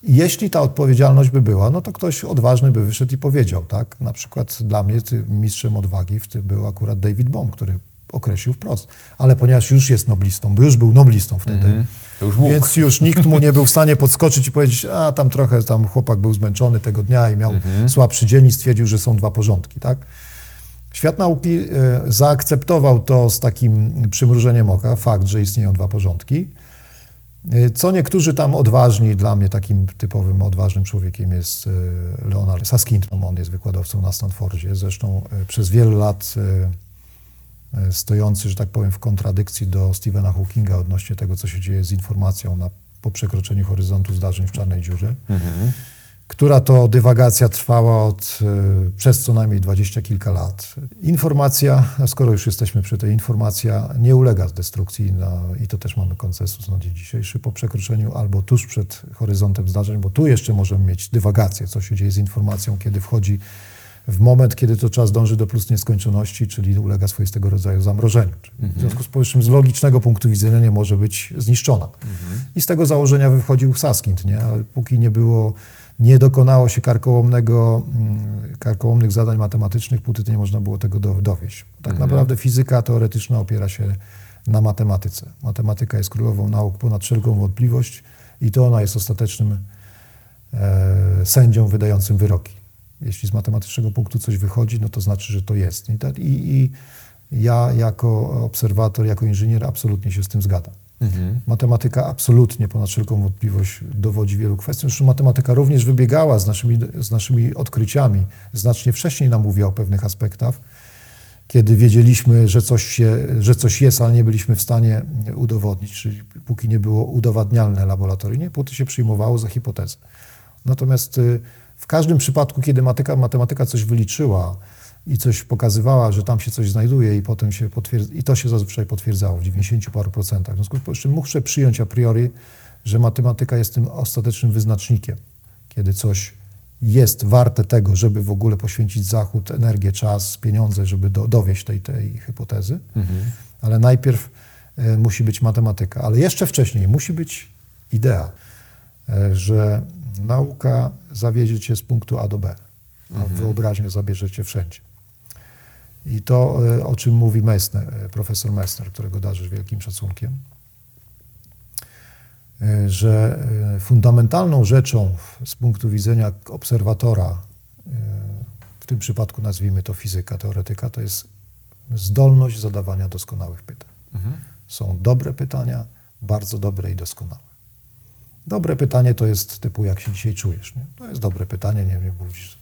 Jeśli ta odpowiedzialność by była, no to ktoś odważny by wyszedł i powiedział, tak? Na przykład dla mnie mistrzem odwagi w tym był akurat David Bohm, który określił wprost. Ale ponieważ już jest noblistą, bo już był noblistą wtedy, mm -hmm. już więc już nikt mu nie był w stanie podskoczyć i powiedzieć, a tam trochę tam chłopak był zmęczony tego dnia i miał mm -hmm. słabszy dzień i stwierdził, że są dwa porządki, tak? Świat nauki e, zaakceptował to z takim przymrużeniem oka, fakt, że istnieją dwa porządki. E, co niektórzy tam odważni, dla mnie takim typowym odważnym człowiekiem jest e, Leonard Saskinton, on jest wykładowcą na Stanfordzie, zresztą przez wiele lat stojący, że tak powiem, w kontradykcji do Stephena Hawkinga odnośnie tego, co się dzieje z informacją na, po przekroczeniu horyzontu zdarzeń w czarnej dziurze. Mhm. która to dywagacja trwała od y, przez co najmniej dwadzieścia kilka lat. Informacja, skoro już jesteśmy przy tej informacja, nie ulega destrukcji na, i to też mamy konsensus na dzień dzisiejszy po przekroczeniu albo tuż przed horyzontem zdarzeń, bo tu jeszcze możemy mieć dywagację, co się dzieje z informacją, kiedy wchodzi w moment, kiedy to czas dąży do plus nieskończoności, czyli ulega swoistego rodzaju zamrożeniu. W związku z powyższym z logicznego punktu widzenia nie może być zniszczona. I z tego założenia wychodził Saskind, nie? ale póki nie było, nie dokonało się karkołomnego, mm, karkołomnych zadań matematycznych, póty nie można było tego do, dowieść. Tak naprawdę fizyka teoretyczna opiera się na matematyce. Matematyka jest królową nauk ponad wszelką wątpliwość i to ona jest ostatecznym e, sędzią wydającym wyroki. Jeśli z matematycznego punktu coś wychodzi, no to znaczy, że to jest. I, tak- i, i ja jako obserwator, jako inżynier absolutnie się z tym zgadzam. Matematyka absolutnie ponad wszelką wątpliwość dowodzi wielu kwestii. Zresztą matematyka również wybiegała z naszymi, z naszymi odkryciami. Znacznie wcześniej nam mówiła o pewnych aspektach, kiedy wiedzieliśmy, że coś, się, że coś jest, ale nie byliśmy w stanie udowodnić, czyli póki nie było udowadnialne laboratoryjnie, póty się przyjmowało za hipotezę. Natomiast y, w każdym przypadku, kiedy matematyka, matematyka coś wyliczyła i coś pokazywała, że tam się coś znajduje i potem się potwierdza, i to się zazwyczaj potwierdzało w 90 paru procentach. W związku z czym muszę przyjąć a priori, że matematyka jest tym ostatecznym wyznacznikiem, kiedy coś jest warte tego, żeby w ogóle poświęcić zachód, energię, czas, pieniądze, żeby do, dowieść tej, tej hipotezy. Ale najpierw e, musi być matematyka, ale jeszcze wcześniej musi być idea, e, że nauka zawiezie cię z punktu A do B, a wyobraźnię zabierze cię wszędzie. I to, e, o czym mówi Meissner, e, profesor Meissner, którego darzysz wielkim szacunkiem, e, że fundamentalną rzeczą z punktu widzenia obserwatora, w tym przypadku nazwijmy to fizyka, teoretyka, to jest zdolność zadawania doskonałych pytań. Są dobre pytania, bardzo dobre i doskonałe. Dobre pytanie to jest typu, jak się dzisiaj czujesz. Nie? To jest dobre pytanie, nie wiem, mówisz.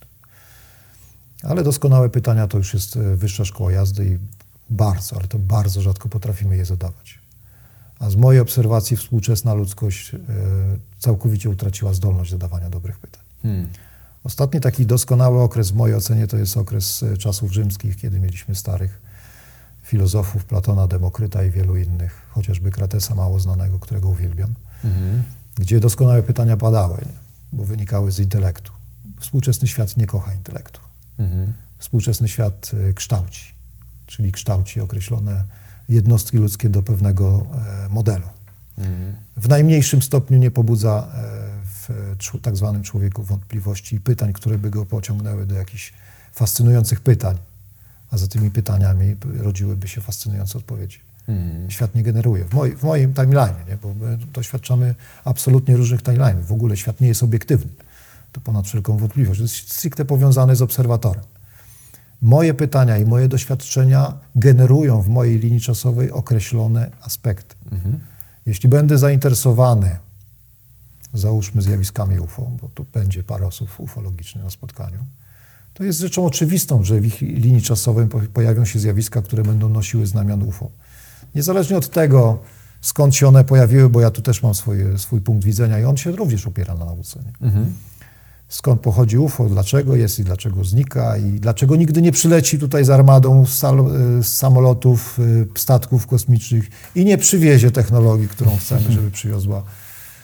Ale doskonałe pytania to już jest e, wyższa szkoła jazdy i bardzo, ale to bardzo rzadko potrafimy je zadawać. A z mojej obserwacji współczesna ludzkość e, całkowicie utraciła zdolność zadawania dobrych pytań. Hmm. Ostatni taki doskonały okres w mojej ocenie to jest okres e, czasów rzymskich, kiedy mieliśmy starych filozofów, Platona, Demokryta i wielu innych, chociażby Kratesa mało znanego, którego uwielbiam, Mhm. Gdzie doskonałe pytania padały, nie? bo wynikały z intelektu. Współczesny świat nie kocha intelektu. Mhm. Współczesny świat e, kształci, czyli kształci określone jednostki ludzkie do pewnego e, modelu. Mhm. W najmniejszym stopniu nie pobudza e, w tak zwanym człowieku wątpliwości i pytań, które by go pociągnęły do jakichś fascynujących pytań, a za tymi pytaniami rodziłyby się fascynujące odpowiedzi. Mhm. Świat nie generuje. W, moj, w moim timeline, nie? bo my doświadczamy absolutnie różnych timeline'ów. W ogóle świat nie jest obiektywny. To ponad wszelką wątpliwość. To jest stricte powiązane z obserwatorem. Moje pytania i moje doświadczenia generują w mojej linii czasowej określone aspekty. Mhm. Jeśli będę zainteresowany, załóżmy zjawiskami UFO, bo tu będzie parę osób ufologicznych na spotkaniu, to jest rzeczą oczywistą, że w ich linii czasowej po- pojawią się zjawiska, które będą nosiły znamion UFO. Niezależnie od tego, skąd się one pojawiły, bo ja tu też mam swoje, swój punkt widzenia i on się również opiera na nauce. Mhm. skąd pochodzi UFO, dlaczego jest i dlaczego znika i dlaczego nigdy nie przyleci tutaj z armadą z, sal, z samolotów, y, statków kosmicznych i nie przywiezie technologii, którą chcemy, żeby przywiozła.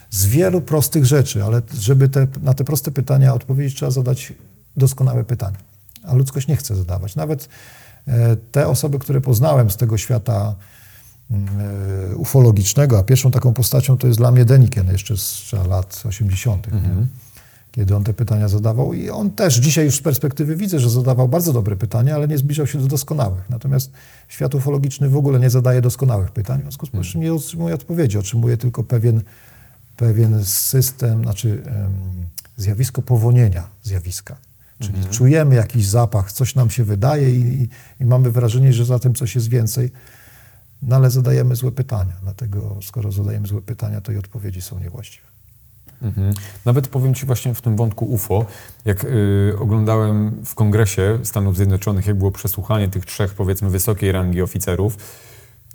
Z wielu prostych rzeczy, ale żeby te, na te proste pytania odpowiedzieć, trzeba zadać doskonałe pytania. A ludzkość nie chce zadawać. Nawet e, te osoby, które poznałem z tego świata ufologicznego, a pierwszą taką postacią to jest dla mnie Deniken jeszcze z lat 80., nie? kiedy on te pytania zadawał. I on też dzisiaj już z perspektywy widzę, że zadawał bardzo dobre pytania, ale nie zbliżał się do doskonałych. Natomiast świat ufologiczny w ogóle nie zadaje doskonałych pytań, w związku z powyższym nie otrzymuje odpowiedzi, otrzymuje tylko pewien, pewien system, znaczy zjawisko powonienia zjawiska. Czyli czujemy jakiś zapach, coś nam się wydaje i, i, i mamy wrażenie, że za tym coś jest więcej, no ale zadajemy złe pytania. Dlatego skoro zadajemy złe pytania, to i odpowiedzi są niewłaściwe. Mhm. Nawet powiem Ci właśnie w tym wątku UFO, jak y, oglądałem w Kongresie Stanów Zjednoczonych, jak było przesłuchanie tych trzech, powiedzmy, wysokiej rangi oficerów,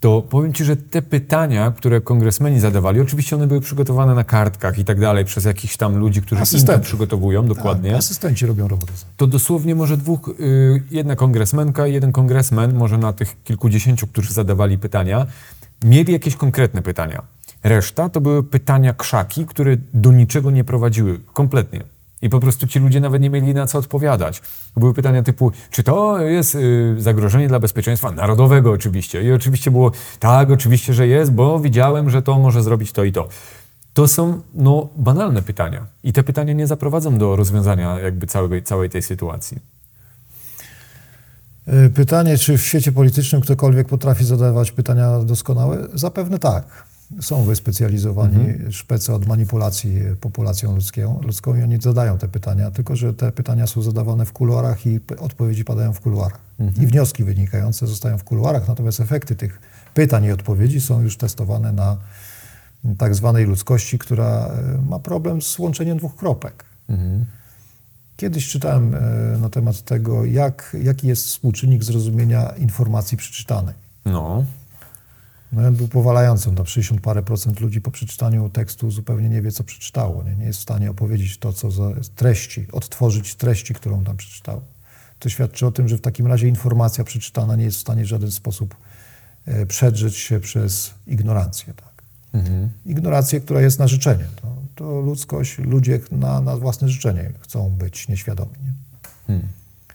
to powiem Ci, że te pytania, które kongresmeni zadawali, oczywiście one były przygotowane na kartkach i tak dalej przez jakichś tam ludzi, którzy im to Asystentów. przygotowują dokładnie. Tak, asystenci robią robotę. To dosłownie może dwóch, y, jedna kongresmenka i jeden kongresmen, może na tych kilkudziesięciu, którzy zadawali pytania, mieli jakieś konkretne pytania. Reszta to były pytania krzaki, które do niczego nie prowadziły kompletnie. I po prostu ci ludzie nawet nie mieli na co odpowiadać. Były pytania typu, czy to jest y, zagrożenie dla bezpieczeństwa narodowego oczywiście. I oczywiście było, tak, oczywiście, że jest, bo widziałem, że to może zrobić to i to. To są no, banalne pytania. I te pytania nie zaprowadzą do rozwiązania jakby całej, całej tej sytuacji. Y, Pytanie, czy w świecie politycznym ktokolwiek potrafi zadawać pytania doskonałe? Zapewne tak. Są wyspecjalizowani szpecy od manipulacji populacją ludzką, ludzką i oni zadają te pytania, tylko że te pytania są zadawane w kuluarach i odpowiedzi padają w kuluarach. I wnioski wynikające zostają w kuluarach, natomiast efekty tych pytań i odpowiedzi są już testowane na tak zwanej ludzkości, która y, ma problem z łączeniem dwóch kropek. Kiedyś czytałem e, na temat tego, jak, jaki jest współczynnik zrozumienia informacji przeczytanej. No, No, był powalającym. Tam 60 parę procent ludzi po przeczytaniu tekstu zupełnie nie wie, co przeczytało. Nie, nie jest w stanie opowiedzieć to, co za treści, odtworzyć treści, którą tam przeczytało. To świadczy o tym, że w takim razie informacja przeczytana nie jest w stanie w żaden sposób e, przedrzeć się przez ignorancję. Tak? Ignorancję, która jest na życzenie. To, to ludzkość, ludzie na, na własne życzenie chcą być nieświadomi. Nie?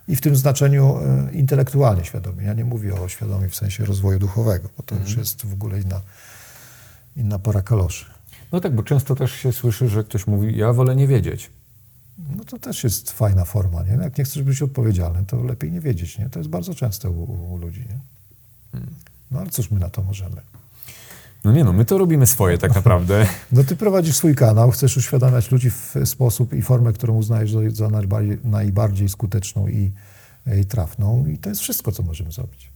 I w tym znaczeniu e, intelektualnie świadomi. Ja nie mówię o świadomi w sensie rozwoju duchowego, bo to już jest w ogóle inna, inna para kaloszy. no tak, bo często też się słyszy, że ktoś mówi, ja wolę nie wiedzieć. No to też jest fajna forma. Nie? Jak nie chcesz być odpowiedzialny, to lepiej nie wiedzieć. Nie? To jest bardzo częste u, u ludzi. Nie? No ale cóż my na to możemy? No nie no, my to robimy swoje tak naprawdę. No ty prowadzisz swój kanał, chcesz uświadamiać ludzi w sposób i formę, którą uznajesz za, najbardziej, najbardziej skuteczną i, i trafną. I to jest wszystko, co możemy zrobić.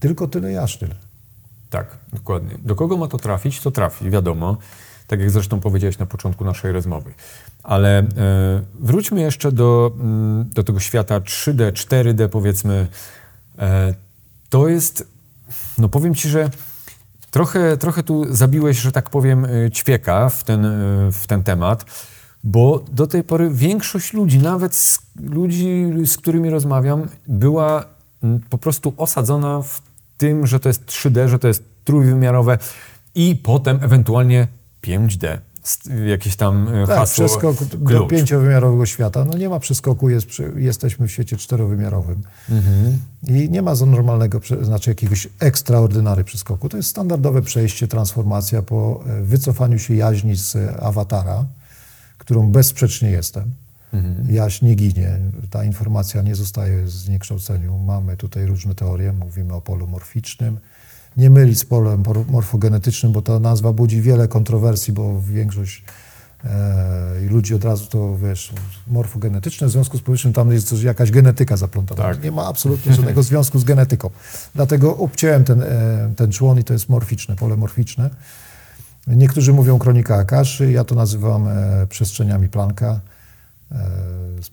Tylko tyle i aż tyle. Tak, dokładnie. Do kogo ma to trafić, to trafi, wiadomo. Tak jak zresztą powiedziałeś na początku naszej rozmowy. Ale e, wróćmy jeszcze do, mm, do tego świata 3D, 4D powiedzmy. E, to jest, no powiem Ci, że trochę, trochę tu zabiłeś, że tak powiem, e, ćwieka w ten, e, w ten temat, bo do tej pory większość ludzi, nawet z ludzi, z którymi rozmawiam, była po prostu osadzona w tym, że to jest 3D, że to jest trójwymiarowe i potem ewentualnie 5D. Jakieś tam e, Tak, hasło, przeskok do klucz. pięciowymiarowego świata. No nie ma przeskoku, jest, jesteśmy w świecie czterowymiarowym. Mhm. I nie ma za normalnego, znaczy jakiegoś ekstraordynary przeskoku. To jest standardowe przejście, transformacja po e, wycofaniu się jaźni z awatara, którą bezsprzecznie jestem. Mhm. Jaźń nie ginie, ta informacja nie zostaje zniekształceniu. Mamy tutaj różne teorie, mówimy o polu morficznym. Nie mylić z polem morfogenetycznym, bo ta nazwa budzi wiele kontrowersji, bo większość e, i ludzi od razu to, wiesz, morfogenetyczne, w związku z powyższym tam jest coś, jakaś genetyka zaplątana. Tak. Nie ma absolutnie żadnego związku z genetyką. Dlatego obciąłem ten, e, ten człon i to jest morficzne, pole morficzne. Niektórzy mówią kronika Akaszy, ja to nazywam e, przestrzeniami Plancka,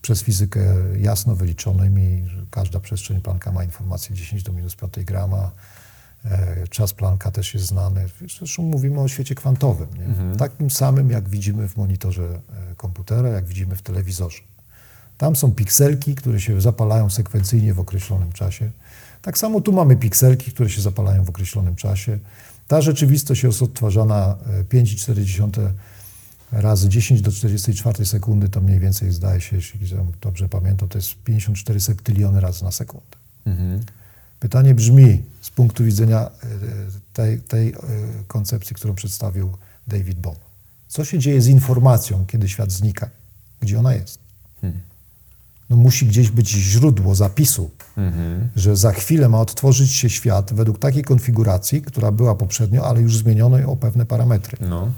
przez fizykę jasno wyliczonymi, że każda przestrzeń Plancka ma informację 10 do minus 5 grama, czas Plancka też jest znany. Zresztą mówimy o świecie kwantowym, nie? takim samym jak widzimy w monitorze e, komputera, jak widzimy w telewizorze. Tam są pikselki, które się zapalają sekwencyjnie w określonym czasie. Tak samo tu mamy pikselki, które się zapalają w określonym czasie. Ta rzeczywistość jest odtwarzana e, 5,4 razy 10 do 44 sekundy, to mniej więcej zdaje się, jeśli dobrze pamiętam, to jest 54 septyliony razy na sekundę. Pytanie brzmi z punktu widzenia e, tej, tej e, koncepcji, którą przedstawił David Bohm. Co się dzieje z informacją, kiedy świat znika? Gdzie ona jest? No musi gdzieś być źródło zapisu, że za chwilę ma odtworzyć się świat według takiej konfiguracji, która była poprzednio, ale już zmienionej o pewne parametry. No.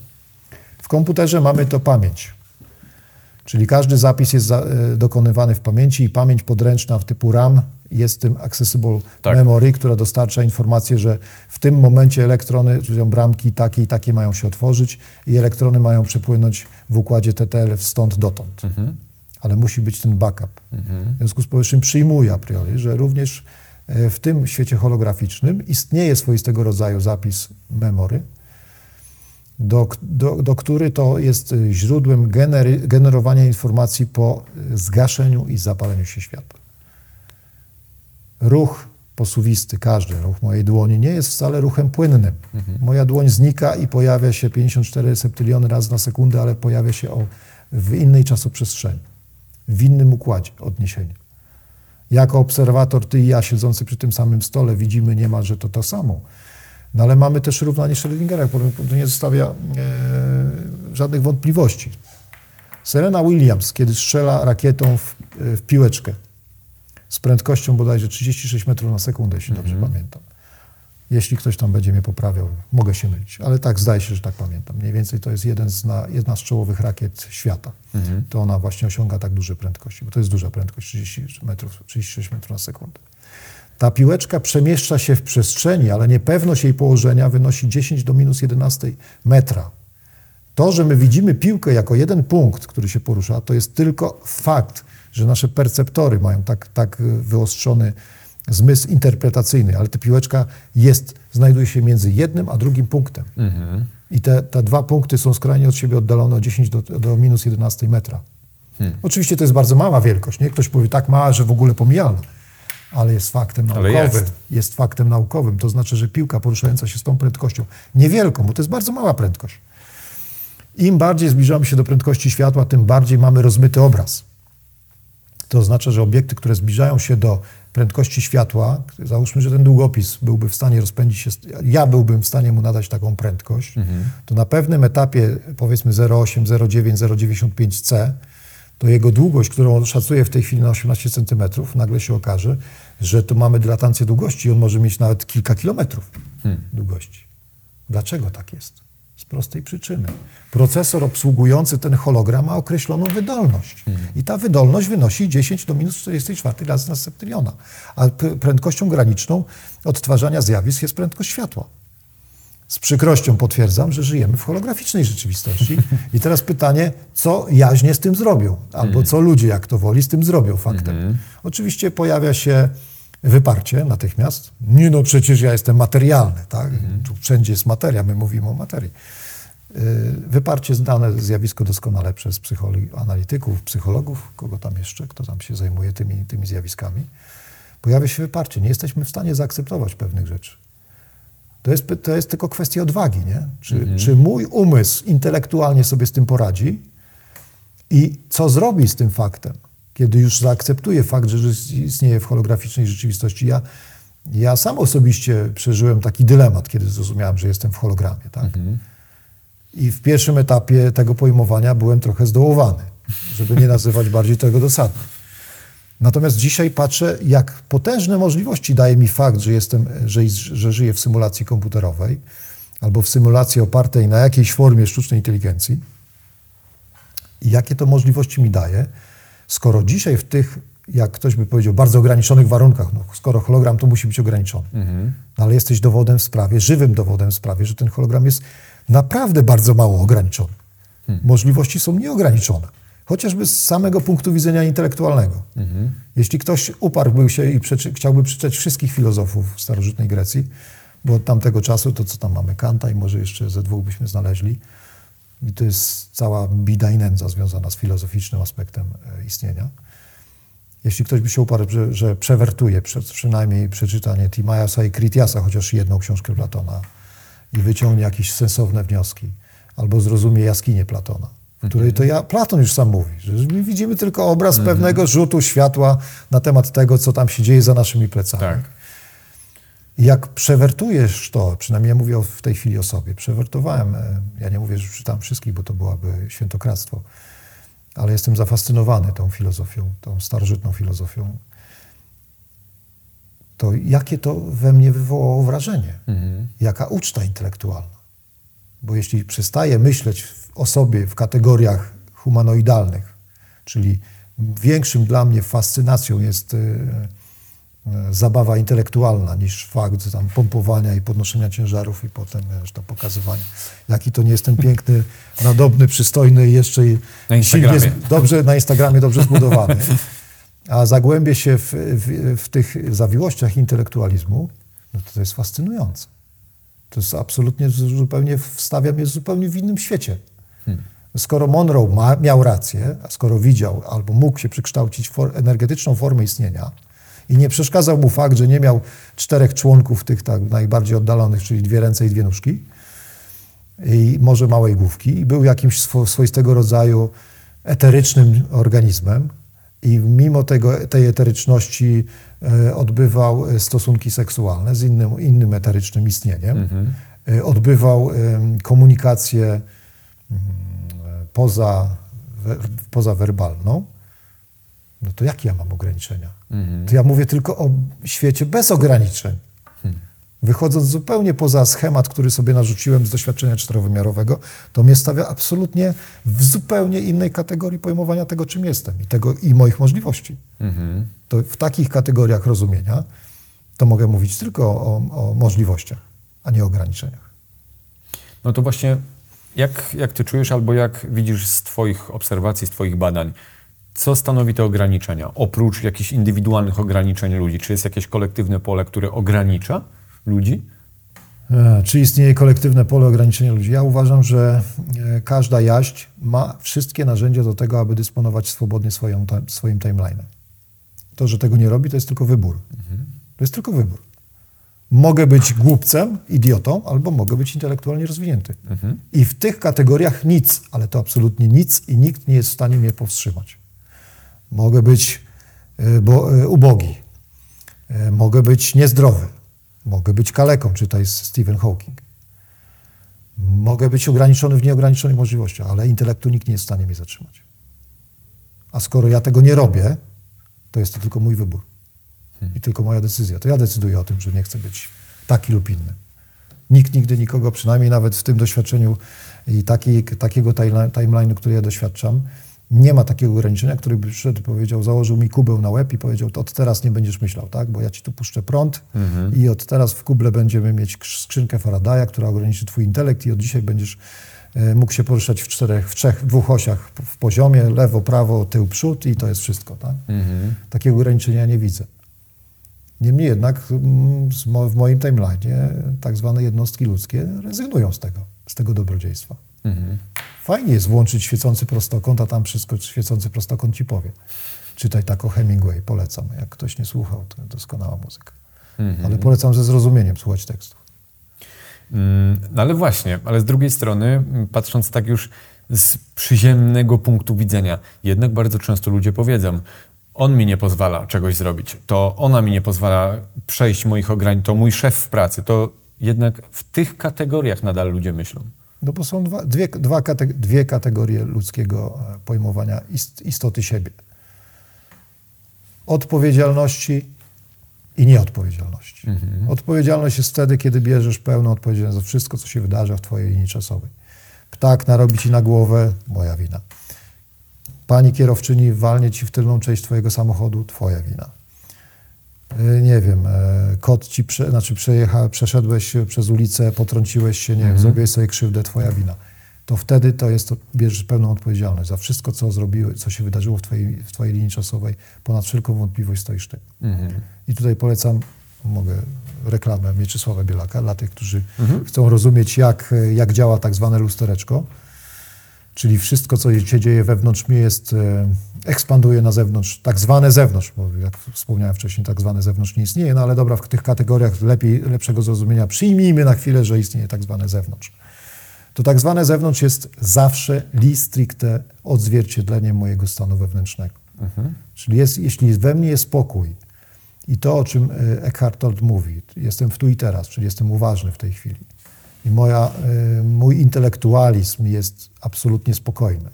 W komputerze mamy to pamięć. Czyli każdy zapis jest e, dokonywany w pamięci i pamięć podręczna w typu RAM jest tym accessible Tak. memory, która dostarcza informację, że w tym momencie elektrony, czyli bramki takie i takie mają się otworzyć i elektrony mają przepłynąć w układzie TTL stąd dotąd. Ale musi być ten backup. W związku z powyższym przyjmuję a priori, że również E, W tym świecie holograficznym istnieje swoistego rodzaju zapis memory, do, do, do który to jest y, źródłem genery, generowania informacji po y, zgaszeniu i zapaleniu się światła. Ruch posuwisty, każdy ruch mojej dłoni nie jest wcale ruchem płynnym. Moja dłoń znika i pojawia się 54 septyliony razy na sekundę, ale pojawia się o, w innej czasoprzestrzeni, w innym układzie odniesienia. Jako obserwator, ty i ja siedzący przy tym samym stole widzimy niemalże to to samo. No ale mamy też równanie Schrödingera, które to nie zostawia e, żadnych wątpliwości. Serena Williams, kiedy strzela rakietą w, w piłeczkę z prędkością bodajże 36 metrów na sekundę, jeśli dobrze pamiętam. Jeśli ktoś tam będzie mnie poprawiał, mogę się mylić, ale tak zdaje się, że tak pamiętam. Mniej więcej to jest jeden z na, jedna z czołowych rakiet świata. To ona właśnie osiąga tak duże prędkości, bo to jest duża prędkość, 30 metrów, 36 metrów na sekundę. Ta piłeczka przemieszcza się w przestrzeni, ale niepewność jej położenia wynosi 10 do minus 11 metra. To, że my widzimy piłkę jako jeden punkt, który się porusza, to jest tylko fakt, że nasze perceptory mają tak, tak wyostrzony zmysł interpretacyjny, ale ta piłeczka jest, znajduje się między jednym a drugim punktem. I te, te dwa punkty są skrajnie od siebie oddalone o 10 do, do minus 11 metra. Oczywiście to jest bardzo mała wielkość, nie? Ktoś powie tak mała, że w ogóle pomijalna, ale jest faktem naukowym. jest. jest faktem naukowym. To znaczy, że piłka poruszająca się z tą prędkością, niewielką, bo to jest bardzo mała prędkość. Im bardziej zbliżamy się do prędkości światła, tym bardziej mamy rozmyty obraz. To oznacza, że obiekty, które zbliżają się do prędkości światła, załóżmy, że ten długopis byłby w stanie rozpędzić się, ja byłbym w stanie mu nadać taką prędkość, to na pewnym etapie, powiedzmy 0,8, 0,9, 0,95 c, to jego długość, którą szacuję w tej chwili na 18 cm, nagle się okaże, że tu mamy dylatancję długości i on może mieć nawet kilka kilometrów długości. Dlaczego tak jest? Z prostej przyczyny. Procesor obsługujący ten hologram ma określoną wydolność. I ta wydolność wynosi 10 do minus 44 razy na septyliona. A prędkością graniczną odtwarzania zjawisk jest prędkość światła. Z przykrością potwierdzam, że żyjemy w holograficznej rzeczywistości. I teraz pytanie, co jaźnie z tym zrobią? Albo co ludzie, jak to woli, z tym zrobią faktem. Oczywiście pojawia się wyparcie natychmiast. Nie no, przecież ja jestem materialny, tak? Tu wszędzie jest materia, my mówimy o materii. Yy, Wyparcie znane zjawisko doskonale przez analityków, psychologów, kogo tam jeszcze, kto tam się zajmuje tymi, tymi zjawiskami. Pojawia się wyparcie. Nie jesteśmy w stanie zaakceptować pewnych rzeczy. To jest, to jest tylko kwestia odwagi, nie? Czy, czy mój umysł intelektualnie sobie z tym poradzi i co zrobi z tym faktem, kiedy już zaakceptuje fakt, że istnieje w holograficznej rzeczywistości. Ja, ja sam osobiście przeżyłem taki dylemat, kiedy zrozumiałem, że jestem w hologramie, tak? I w pierwszym etapie tego pojmowania byłem trochę zdołowany, żeby nie nazywać bardziej tego dosadnie. Natomiast dzisiaj patrzę, jak potężne możliwości daje mi fakt, że, jestem, że, że żyję w symulacji komputerowej albo w symulacji opartej na jakiejś formie sztucznej inteligencji. I jakie to możliwości mi daje, skoro dzisiaj w tych, jak ktoś by powiedział, bardzo ograniczonych warunkach, no, skoro hologram to musi być ograniczony, no, ale jesteś dowodem w sprawie, żywym dowodem w sprawie, że ten hologram jest naprawdę bardzo mało ograniczony. Możliwości są nieograniczone. Chociażby z samego punktu widzenia intelektualnego. Jeśli ktoś uparłby się i przeczy, chciałby przeczytać wszystkich filozofów starożytnej Grecji, bo od tamtego czasu to co tam mamy, Kanta i może jeszcze ze dwóch byśmy znaleźli, i to jest cała bida i nędza związana z filozoficznym aspektem e, istnienia. Jeśli ktoś by się uparł, że, że przewertuje prze, przynajmniej przeczytanie Timaiasa i Critiasa, chociaż jedną książkę Platona i wyciągnie jakieś sensowne wnioski, albo zrozumie jaskinię Platona, której to ja, Platon już sam mówi, że my widzimy tylko obraz pewnego rzutu światła na temat tego, co tam się dzieje za naszymi plecami. Tak. Jak przewertujesz to, przynajmniej ja mówię w tej chwili o sobie, przewertowałem, e, ja nie mówię, że czytam wszystkich, bo to byłaby świętokradztwo, ale jestem zafascynowany tą filozofią, tą starożytną filozofią, to jakie to we mnie wywołało wrażenie? Jaka uczta intelektualna? Bo jeśli przestaję myśleć w- o sobie w kategoriach humanoidalnych, czyli większym dla mnie fascynacją jest e, e, zabawa intelektualna niż fakt tam pompowania i podnoszenia ciężarów i potem wiesz, to pokazywania. Jaki to nie jestem piękny, nadobny, przystojny i jeszcze Na silnie, dobrze na Instagramie dobrze zbudowany. a zagłębię się w, w, w tych zawiłościach intelektualizmu, no to to jest fascynujące. To jest absolutnie zupełnie, wstawia mnie zupełnie w innym świecie. Skoro Monroe ma, miał rację, a skoro widział albo mógł się przykształcić for, energetyczną formę istnienia i nie przeszkadzał mu fakt, że nie miał czterech członków tych tak najbardziej oddalonych, czyli dwie ręce i dwie nóżki, i może małej główki, i był jakimś swoistego rodzaju eterycznym organizmem, i mimo tego, tej eteryczności e, odbywał e, stosunki seksualne z innym, innym eterycznym istnieniem, mhm. E, odbywał komunikację mm, poza, pozawerbalną, no to jakie ja mam ograniczenia? Mhm. To ja mówię tylko o świecie bez ograniczeń. Hmm. Wychodząc zupełnie poza schemat, który sobie narzuciłem z doświadczenia czterowymiarowego, to mnie stawia absolutnie w zupełnie innej kategorii pojmowania tego, czym jestem i, tego, i moich możliwości. Mhm. To w takich kategoriach rozumienia to mogę mówić tylko o, o możliwościach, a nie o ograniczeniach. No to właśnie jak, jak ty czujesz albo jak widzisz z twoich obserwacji, z twoich badań, co stanowi te ograniczenia? Oprócz jakichś indywidualnych ograniczeń ludzi, czy jest jakieś kolektywne pole, które ogranicza ludzi? E, czy istnieje kolektywne pole ograniczenia ludzi? Ja uważam, że e, każda jaść ma wszystkie narzędzia do tego, aby dysponować swobodnie swoją, swoim timeline'em. To, że tego nie robi, to jest tylko wybór. Mhm. To jest tylko wybór. Mogę być głupcem, idiotą, albo mogę być intelektualnie rozwinięty. Mhm. I w tych kategoriach nic, ale to absolutnie nic i nikt nie jest w stanie mnie powstrzymać. Mogę być e, bo, ubogi, mogę być niezdrowy, Mogę być kaleką, czytaj Stephen Hawking. Mogę być ograniczony w nieograniczonych możliwościach, ale intelektu nikt nie jest w stanie mnie zatrzymać. A skoro ja tego nie robię, to jest to tylko mój wybór. I tylko moja decyzja. To ja decyduję o tym, że nie chcę być taki lub inny. Nikt nigdy nikogo, przynajmniej nawet w tym doświadczeniu i taki, takiego timeline'u, który ja doświadczam, nie ma takiego ograniczenia, który by przyszedł i powiedział, założył mi kubeł na łeb i powiedział, od teraz nie będziesz myślał, tak? Bo ja ci tu puszczę prąd mhm. i od teraz w kuble będziemy mieć skrzynkę Faradaya, która ograniczy twój intelekt i od dzisiaj będziesz e, mógł się poruszać w czterech, w trzech, dwóch osiach w poziomie, lewo, prawo, tył, przód i to jest wszystko, tak? Mhm. Takiego ograniczenia nie widzę. Niemniej jednak mm, w moim timeline tak zwane jednostki ludzkie rezygnują z tego, z tego dobrodziejstwa. Mhm. Fajnie jest włączyć świecący prostokąt, a tam wszystko świecący prostokąt ci powie. Czytaj tak o Hemingway, polecam. Jak ktoś nie słuchał, to doskonała muzyka. Mhm. Ale polecam ze zrozumieniem słuchać tekstów. Mm, no ale właśnie, ale z drugiej strony, patrząc tak już z przyziemnego punktu widzenia, jednak bardzo często ludzie powiedzą, on mi nie pozwala czegoś zrobić, to ona mi nie pozwala przejść moich ograniczeń, to mój szef w pracy, to jednak w tych kategoriach nadal ludzie myślą. No bo są dwa, dwie, dwa dwie kategorie ludzkiego e, pojmowania istoty siebie. Odpowiedzialności i nieodpowiedzialności. Mhm. Odpowiedzialność jest wtedy, kiedy bierzesz pełną odpowiedzialność za wszystko, co się wydarza w twojej linii czasowej. Ptak narobi ci na głowę, moja wina. Pani kierowczyni walnie ci w tylną część twojego samochodu, twoja wina. E, nie wiem, e, kot ci, prze, znaczy przejecha, przeszedłeś przez ulicę, potrąciłeś się, nie wiem, mhm. zrobiłeś sobie krzywdę, twoja wina. To wtedy to jest, to bierzesz pełną odpowiedzialność za wszystko, co zrobiły, co się wydarzyło w twojej, w twojej linii czasowej. Ponad wszelką wątpliwość stoisz ty. Mhm. I tutaj polecam, mogę reklamę Mieczysława Bielaka dla tych, którzy mhm. chcą rozumieć, jak, jak działa tak zwane lustereczko czyli wszystko, co się dzieje wewnątrz mnie jest, e, ekspanduje na zewnątrz, tak zwane zewnątrz, bo jak wspomniałem wcześniej, tak zwane zewnątrz nie istnieje, no ale dobra, w tych kategoriach lepiej, lepszego zrozumienia przyjmijmy na chwilę, że istnieje tak zwane zewnątrz. To tak zwane zewnątrz jest zawsze li stricte odzwierciedleniem mojego stanu wewnętrznego. Mhm. Czyli jest, jeśli we mnie jest spokój i to, o czym e, Eckhart Tolle mówi, jestem w tu i teraz, czyli jestem uważny w tej chwili, i moja, y, mój intelektualizm jest absolutnie spokojny.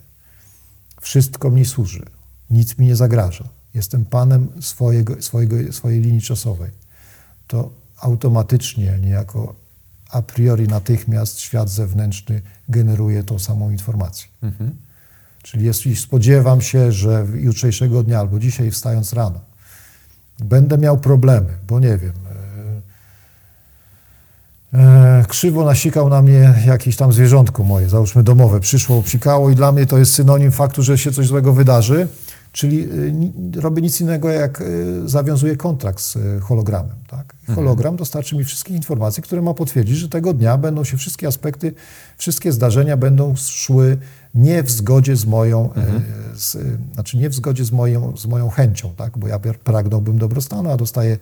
Wszystko mi służy, nic mi nie zagraża. Jestem panem swojego, swojego, swojej linii czasowej. To automatycznie, niejako a priori natychmiast świat zewnętrzny generuje tą samą informację. Mhm. Czyli jeśli spodziewam się, że jutrzejszego dnia albo dzisiaj wstając rano będę miał problemy, bo nie wiem, E, krzywo nasikał na mnie jakieś tam zwierzątko moje, załóżmy domowe. Przyszło, psikało i dla mnie to jest synonim faktu, że się coś złego wydarzy. Czyli y, ni- robię nic innego, jak y, zawiązuję kontrakt z y, hologramem. Tak? Hologram dostarczy mi wszystkich informacji, które ma potwierdzić, że tego dnia będą się wszystkie aspekty, wszystkie zdarzenia będą szły nie w zgodzie z moją, y, z, znaczy nie w zgodzie z moją, z moją chęcią, tak? bo ja pragnąłbym dobrostanu, a dostaję E,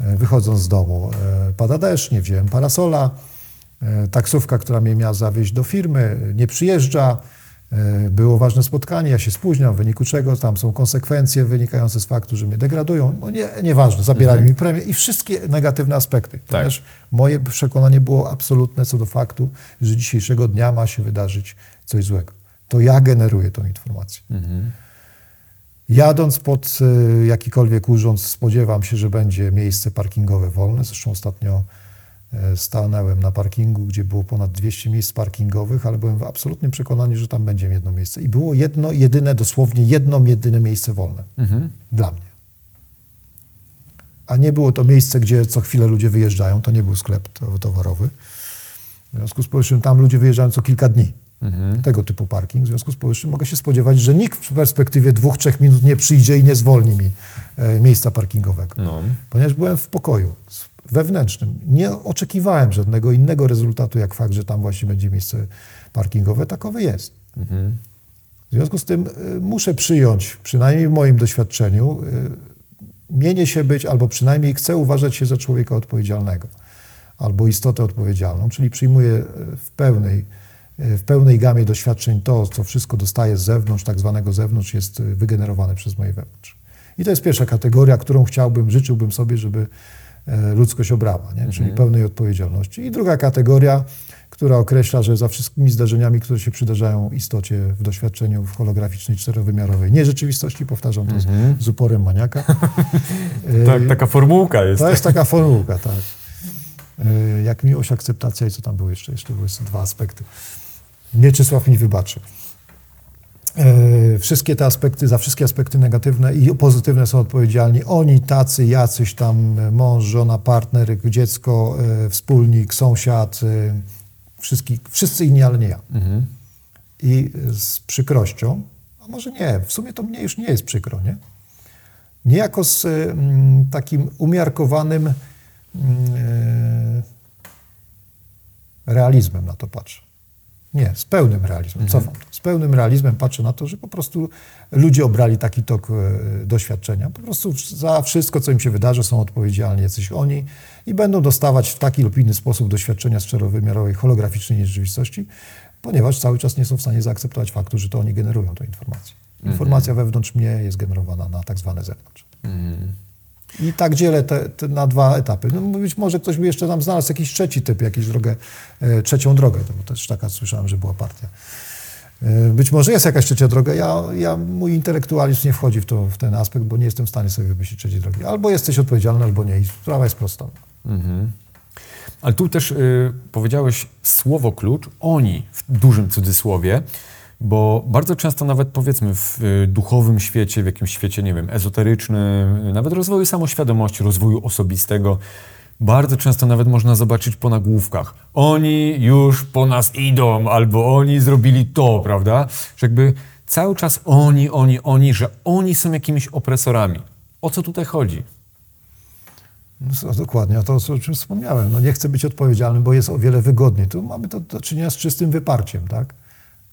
Wychodząc z domu, e, pada deszcz, nie wziąłem parasola, e, taksówka, która mnie miała zawieźć do firmy, e, nie przyjeżdża, e, było ważne spotkanie, ja się spóźniam, w wyniku czego tam są konsekwencje wynikające z faktu, że mnie degradują. No nie, nieważne, zabierają mi premię i wszystkie negatywne aspekty. Ponieważ moje przekonanie było absolutne co do faktu, że dzisiejszego dnia ma się wydarzyć coś złego. To ja generuję tą informację. Jadąc pod y, jakikolwiek urząd, spodziewam się, że będzie miejsce parkingowe wolne. Zresztą ostatnio e, stanąłem na parkingu, gdzie było ponad 200 miejsc parkingowych, ale byłem w absolutnym przekonaniu, że tam będzie jedno miejsce. I było jedno, jedyne, dosłownie jedno, jedyne miejsce wolne dla mnie. A nie było to miejsce, gdzie co chwilę ludzie wyjeżdżają. To nie był sklep to- towarowy. W związku z powyższym tam ludzie wyjeżdżają co kilka dni. Tego typu parking. W związku z powyższym mogę się spodziewać, że nikt w perspektywie dwóch, trzech minut nie przyjdzie i nie zwolni mi e, miejsca parkingowego. No. Ponieważ byłem w pokoju wewnętrznym. Nie oczekiwałem żadnego innego rezultatu, jak fakt, że tam właśnie będzie miejsce parkingowe. Takowe jest. W związku z tym y, muszę przyjąć, przynajmniej w moim doświadczeniu, y, mienię się być, albo przynajmniej chcę uważać się za człowieka odpowiedzialnego, albo istotę odpowiedzialną, czyli przyjmuję y, w pełnej, w pełnej gamie doświadczeń to, co wszystko dostaję z zewnątrz, tak zwanego zewnątrz, jest y, wygenerowane przez moje wewnątrz. I to jest pierwsza kategoria, którą chciałbym, życzyłbym sobie, żeby e, ludzkość obrała, nie? czyli pełnej odpowiedzialności. I druga kategoria, która określa, że za wszystkimi zdarzeniami, które się przydarzają istocie w doświadczeniu w holograficznej, czterowymiarowej nierzeczywistości, powtarzam to z, z uporem maniaka. E, Tak, taka formułka jest. To jest taka formułka, tak. E, Jak miłość, akceptacja i co tam było jeszcze? Jeszcze były dwa aspekty. Mieczysław mi wybaczy. E, Wszystkie te aspekty, za wszystkie aspekty negatywne i pozytywne są odpowiedzialni oni, tacy, jacyś tam, e, mąż, żona, partner, dziecko, e, wspólnik, sąsiad, wszystki, wszyscy inni, ale nie ja. I z przykrością, a może nie, w sumie to mnie już nie jest przykro, nie? Niejako z takim umiarkowanym realizmem na to patrzę. Nie, z pełnym realizmem, cofam to. Z pełnym realizmem patrzę na to, że po prostu ludzie obrali taki tok e, doświadczenia. Po prostu za wszystko, co im się wydarzy, są odpowiedzialni jacyś oni i będą dostawać w taki lub inny sposób doświadczenia z czterowymiarowej, holograficznej rzeczywistości, ponieważ cały czas nie są w stanie zaakceptować faktu, że to oni generują tę informację. Informacja wewnątrz mnie jest generowana na tak zwane zewnątrz. I tak dzielę te, te na dwa etapy. No, być może ktoś by jeszcze tam znalazł jakiś trzeci typ, jakąś drogę, e, trzecią drogę, to też taka słyszałem, że była partia. E, być może jest jakaś trzecia droga. Ja, ja, mój intelektualizm nie wchodzi w, to, w ten aspekt, bo nie jestem w stanie sobie wymyślić trzeciej drogi. Albo jesteś odpowiedzialny, albo nie. I sprawa jest prosta. Ale tu też y, powiedziałeś słowo klucz, oni w dużym cudzysłowie, bo bardzo często nawet powiedzmy w y, duchowym świecie, w jakimś świecie, nie wiem, ezoterycznym, y, nawet rozwoju samoświadomości, rozwoju osobistego, bardzo często nawet można zobaczyć po nagłówkach. Oni już po nas idą, albo oni zrobili to, prawda? Że jakby cały czas oni, oni, oni, że oni są jakimiś opresorami. O co tutaj chodzi? No, dokładnie, to o czym wspomniałem. No, nie chcę być odpowiedzialny, bo jest o wiele wygodniej. Tu mamy to do czynienia z czystym wyparciem, tak?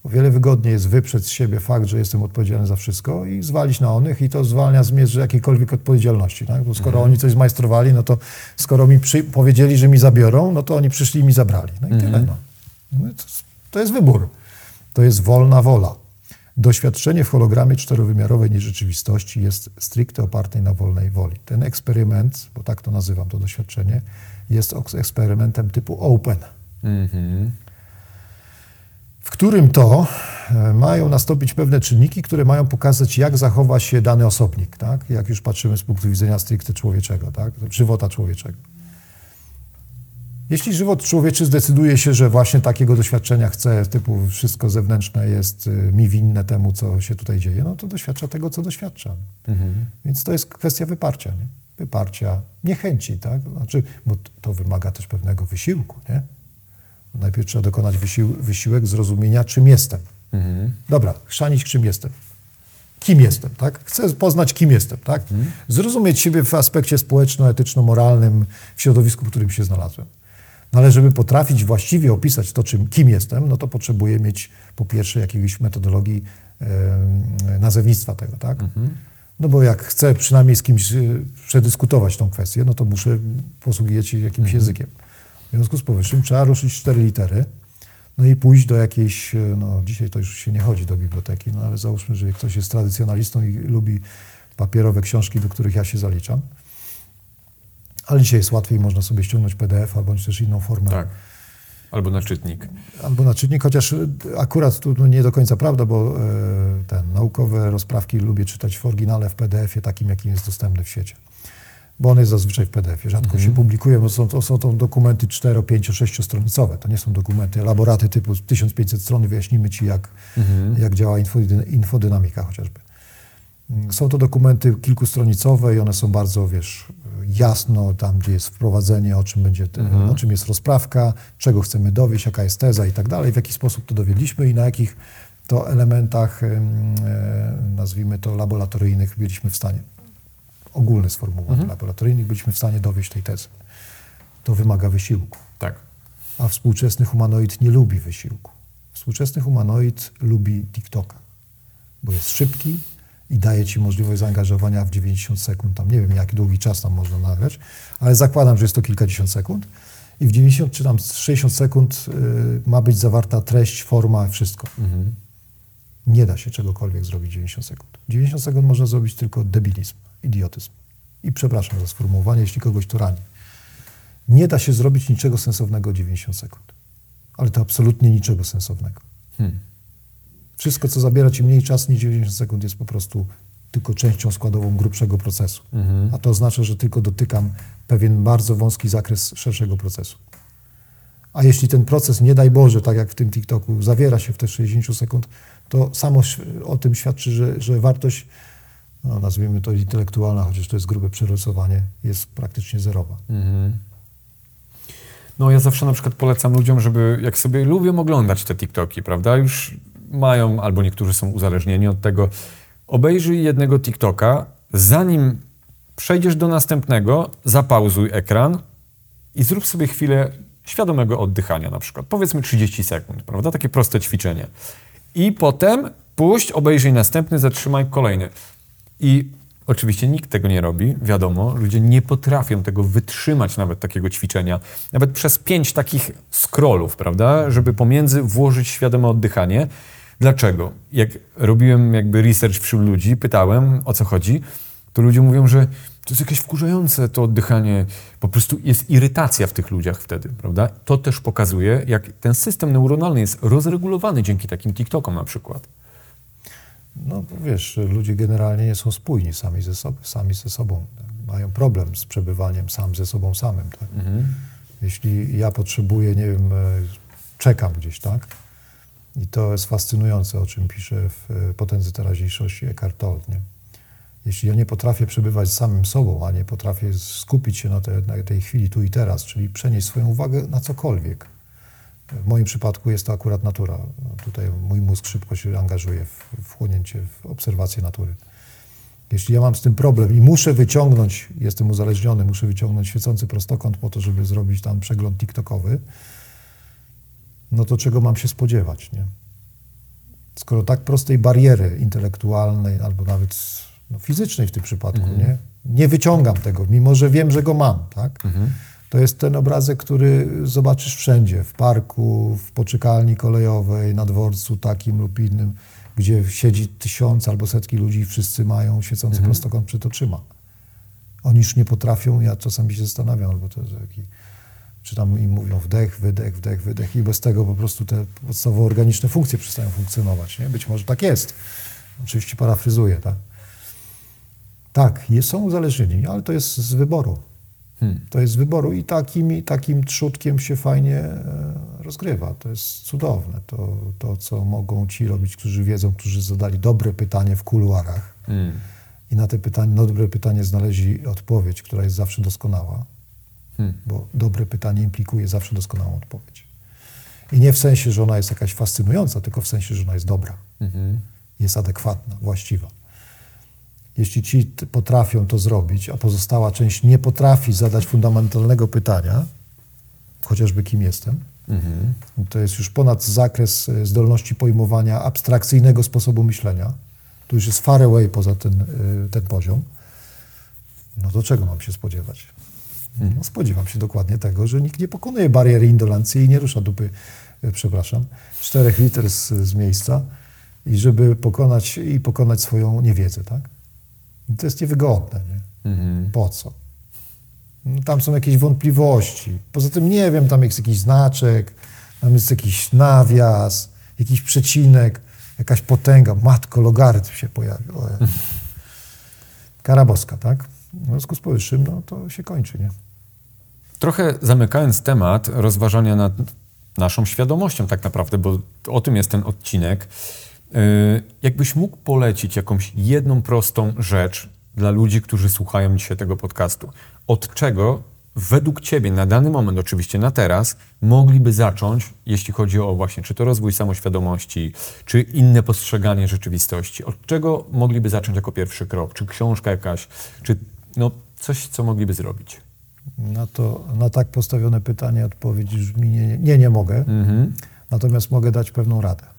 O wiele wygodniej jest wyprzeć z siebie fakt, że jestem odpowiedzialny za wszystko i zwalić na onych i to zwalnia z mnie z jakiejkolwiek odpowiedzialności. Tak? Bo skoro oni coś zmajstrowali, no to skoro mi przy, powiedzieli, że mi zabiorą, no to oni przyszli i mi zabrali. No i tyle. No. No to, to jest wybór. To jest wolna wola. Doświadczenie w hologramie czterowymiarowej nierzeczywistości jest stricte oparte na wolnej woli. Ten eksperyment, bo tak to nazywam to doświadczenie, jest eks- eksperymentem typu open w którym to e, mają nastąpić pewne czynniki, które mają pokazać, jak zachowa się dany osobnik, tak? jak już patrzymy z punktu widzenia stricte człowieczego, tak? żywota człowieczego. Jeśli żywot człowieczy zdecyduje się, że właśnie takiego doświadczenia chce, typu wszystko zewnętrzne jest y, mi winne temu, co się tutaj dzieje, no to doświadcza tego, co doświadcza. Więc to jest kwestia wyparcia, nie? wyparcia, niechęci, tak? Znaczy, bo to wymaga też pewnego wysiłku, nie? Najpierw trzeba dokonać wysił, wysiłek zrozumienia, czym jestem. Dobra, chrzanić, czym jestem. kim jestem, tak? Chcę poznać, kim jestem, tak? Zrozumieć siebie w aspekcie społeczno-etyczno-moralnym w środowisku, w którym się znalazłem. No ale żeby potrafić właściwie opisać to, czym, kim jestem, no to potrzebuję mieć po pierwsze jakiejś metodologii e, nazewnictwa tego, tak? No bo jak chcę przynajmniej z kimś y, przedyskutować tą kwestię, no to muszę posługiwać się jakimś językiem. W związku z powyższym trzeba ruszyć cztery litery, no i pójść do jakiejś, y, no dzisiaj to już się nie chodzi do biblioteki, no ale załóżmy, że ktoś jest tradycjonalistą i lubi papierowe książki, do których ja się zaliczam. Ale dzisiaj jest łatwiej, można sobie ściągnąć PDF albo też inną formę. Tak. Albo na czytnik. Albo na czytnik, chociaż y, akurat tu no, nie do końca prawda, bo e, ten naukowe rozprawki lubię czytać w oryginale w PDF-ie takim, jakim jest dostępny w świecie. Bo on jest zazwyczaj w PDF-ie, rzadko się publikuje, bo są to, są to dokumenty 4, 5, 6 stronicowe. To nie są dokumenty, elaboraty typu 1500 stron, wyjaśnimy Ci, jak, jak działa infodyn- infodynamika chociażby. Mm, Są to dokumenty kilkustronicowe i one są bardzo, wiesz, jasno tam, gdzie jest wprowadzenie, o czym będzie, te, o czym jest rozprawka, czego chcemy dowieść, jaka jest teza i tak dalej, w jaki sposób to dowiedliśmy i na jakich to elementach, em, e, nazwijmy to laboratoryjnych, byliśmy w stanie, ogólne sformułowanie laboratoryjnych, byliśmy w stanie dowieść tej tezy. To wymaga wysiłku. Tak. A współczesny humanoid nie lubi wysiłku. Współczesny humanoid lubi TikToka, bo jest szybki i daje ci możliwość zaangażowania w 90 sekund. Tam nie wiem, jak długi czas tam można nagrać, ale zakładam, że jest to kilkadziesiąt sekund. I w 90 czy tam 60 sekund y, ma być zawarta treść, forma, wszystko. Nie da się czegokolwiek zrobić w 90 sekund. 90 sekund można zrobić tylko debilizm, idiotyzm. I przepraszam za sformułowanie, jeśli kogoś to rani. Nie da się zrobić niczego sensownego w 90 sekund. Ale to absolutnie niczego sensownego. Wszystko, co zabiera ci mniej czasu niż 90 sekund, jest po prostu tylko częścią składową grubszego procesu. A to oznacza, że tylko dotykam pewien bardzo wąski zakres szerszego procesu. A jeśli ten proces, nie daj Boże, tak jak w tym TikToku, zawiera się w te 60 sekund, to samo o tym świadczy, że, że wartość, no nazwijmy to intelektualna, chociaż to jest grube przerysowanie, jest praktycznie zerowa. No ja zawsze na przykład polecam ludziom, żeby jak sobie lubią oglądać te TikToki, prawda, już mają, albo niektórzy są uzależnieni od tego, obejrzyj jednego TikToka, zanim przejdziesz do następnego, zapauzuj ekran i zrób sobie chwilę świadomego oddychania na przykład. Powiedzmy 30 sekund, prawda, takie proste ćwiczenie. I potem puść, obejrzyj następny, zatrzymaj kolejny. I oczywiście nikt tego nie robi, wiadomo, ludzie nie potrafią tego wytrzymać, nawet takiego ćwiczenia, nawet przez pięć takich scrollów, prawda, żeby pomiędzy włożyć świadome oddychanie. Dlaczego? Jak robiłem jakby research wśród ludzi, pytałem o co chodzi, to ludzie mówią, że to jest jakieś wkurzające to oddychanie, po prostu jest irytacja w tych ludziach wtedy, prawda? To też pokazuje, jak ten system neuronalny jest rozregulowany dzięki takim TikTokom na przykład. No wiesz, ludzie generalnie nie są spójni sami ze, sobą, sami ze sobą. Mają problem z przebywaniem sam ze sobą samym. Tak? Jeśli ja potrzebuję, nie wiem, e, czekam gdzieś, tak? I to jest fascynujące, o czym pisze w e, Potędze Teraźniejszości Eckhart Tolle, nie? Jeśli ja nie potrafię przebywać z samym sobą, a nie potrafię skupić się na, te, na tej chwili tu i teraz, czyli przenieść swoją uwagę na cokolwiek, w moim przypadku jest to akurat natura. Tutaj mój mózg szybko się angażuje w wchłonięcie, w obserwację natury. Jeśli ja mam z tym problem i muszę wyciągnąć, jestem uzależniony, muszę wyciągnąć świecący prostokąt po to, żeby zrobić tam przegląd TikTokowy, no to czego mam się spodziewać, nie? Skoro tak prostej bariery intelektualnej albo nawet no, fizycznej w tym przypadku, nie? Nie wyciągam tego, mimo że wiem, że go mam, tak? To jest ten obrazek, który zobaczysz wszędzie, w parku, w poczekalni kolejowej, na dworcu takim lub innym, gdzie siedzi tysiąc albo setki ludzi i wszyscy mają świecący prostokąt przed oczyma. Oni już nie potrafią, ja czasami się zastanawiam, albo to jest taki, czy tam im mówią wdech, wydech, wdech, wydech i bez tego po prostu te podstawowe organiczne funkcje przestają funkcjonować. Nie? Być może tak jest. Oczywiście parafryzuję, tak? Tak, są uzależnieni, ale to jest z wyboru. To jest wyboru i takim, takim trzutkiem się fajnie e, rozgrywa. To jest cudowne. To, to, co mogą ci robić, którzy wiedzą, którzy zadali dobre pytanie w kuluarach i na te pytanie, na dobre pytanie znaleźli odpowiedź, która jest zawsze doskonała, bo dobre pytanie implikuje zawsze doskonałą odpowiedź. I nie w sensie, że ona jest jakaś fascynująca, tylko w sensie, że ona jest dobra, jest adekwatna, właściwa. Jeśli ci potrafią to zrobić, a pozostała część nie potrafi zadać fundamentalnego pytania, chociażby kim jestem, to jest już ponad zakres e, zdolności pojmowania abstrakcyjnego sposobu myślenia. To już jest far away poza ten, e, ten poziom. No to czego mam się spodziewać? No, spodziewam się dokładnie tego, że nikt nie pokonuje bariery indolencji i nie rusza dupy, e, przepraszam, czterech liter z, z miejsca i żeby pokonać i pokonać swoją niewiedzę, tak? To jest niewygodne, nie? Po co? No, tam są jakieś wątpliwości. Poza tym nie wiem, tam jest jakiś znaczek, tam jest jakiś nawias, jakiś przecinek, jakaś potęga. Matko, logarytm się pojawił. Kara boska, tak? W związku z powyższym, no to się kończy, nie? Trochę zamykając temat rozważania nad naszą świadomością tak naprawdę, bo o tym jest ten odcinek, jakbyś mógł polecić jakąś jedną prostą rzecz dla ludzi, którzy słuchają dzisiaj tego podcastu. Od czego według Ciebie na dany moment, oczywiście na teraz, mogliby zacząć, jeśli chodzi o właśnie, czy to rozwój samoświadomości, czy inne postrzeganie rzeczywistości? Od czego mogliby zacząć jako pierwszy krok? Czy książka jakaś, czy no, coś, co mogliby zrobić? Na to, na tak postawione pytanie odpowiedź brzmi nie, nie, nie mogę. Mhm. Natomiast mogę dać pewną radę.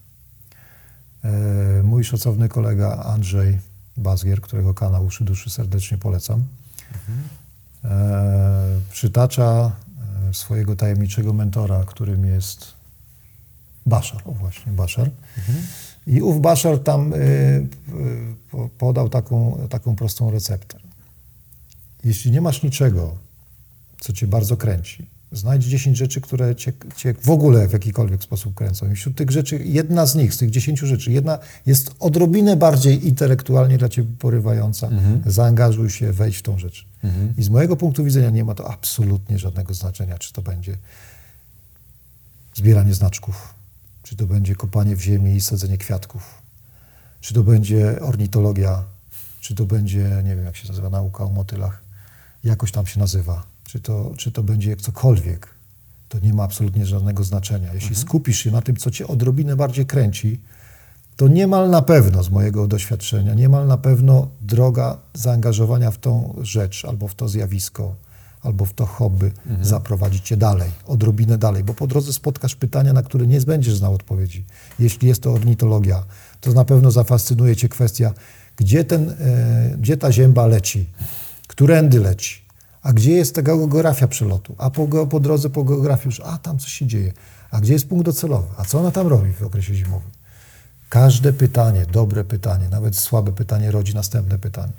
E, Mój szacowny kolega Andrzej Bazgier, którego kanał Uszy Duszy serdecznie polecam, e, przytacza e, swojego tajemniczego mentora, którym jest Baszar, o właśnie, Baszar. I ów Baszar tam po- podał taką, taką prostą receptę. Jeśli nie masz niczego, co cię bardzo kręci, znajdź 10 rzeczy, które cię, cię w ogóle w jakikolwiek sposób kręcą. I wśród tych rzeczy, jedna z nich, z tych 10 rzeczy, jedna jest odrobinę bardziej intelektualnie dla ciebie porywająca. Zaangażuj się, wejdź w tą rzecz. I z mojego punktu widzenia nie ma to absolutnie żadnego znaczenia, czy to będzie zbieranie znaczków, czy to będzie kopanie w ziemi i sadzenie kwiatków, czy to będzie ornitologia, czy to będzie, nie wiem jak się nazywa, nauka o motylach, jakoś tam się nazywa, czy to, czy to będzie cokolwiek, to nie ma absolutnie żadnego znaczenia. Jeśli skupisz się na tym, co cię odrobinę bardziej kręci, to niemal na pewno z mojego doświadczenia, niemal na pewno droga zaangażowania w tą rzecz albo w to zjawisko, albo w to hobby zaprowadzi cię dalej, odrobinę dalej, bo po drodze spotkasz pytania, na które nie będziesz znał odpowiedzi. Jeśli jest to ornitologia, to na pewno zafascynuje cię kwestia, gdzie, ten, e, gdzie ta zięba leci, którędy leci, a gdzie jest ta geografia przelotu, a po, po drodze po geografii już, a tam coś się dzieje, a gdzie jest punkt docelowy, a co ona tam robi w okresie zimowym. Każde pytanie, dobre pytanie, nawet słabe pytanie rodzi następne pytanie.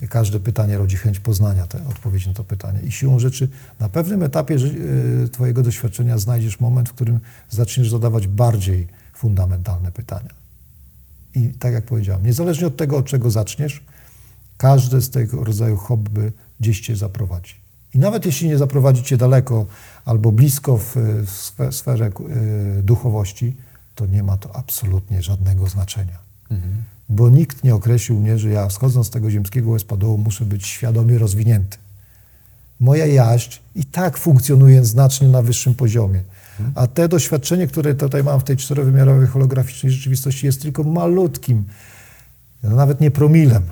I Każde pytanie rodzi chęć poznania te, odpowiedzi na to pytanie. I siłą rzeczy na pewnym etapie y, Twojego doświadczenia znajdziesz moment, w którym zaczniesz zadawać bardziej fundamentalne pytania. I tak jak powiedziałem, niezależnie od tego, od czego zaczniesz, każde z tego rodzaju hobby gdzieś Cię zaprowadzi. I nawet jeśli nie zaprowadzi Cię daleko albo blisko w, w sfe- sferze duchowości, to nie ma to absolutnie żadnego znaczenia. Bo nikt nie określił mnie, że ja schodząc z tego ziemskiego łezpadołu muszę być świadomie rozwinięty. Moja jaźń i tak funkcjonuje znacznie na wyższym poziomie. A te doświadczenie, które tutaj mam w tej czterowymiarowej holograficznej rzeczywistości jest tylko malutkim, nawet nie promilem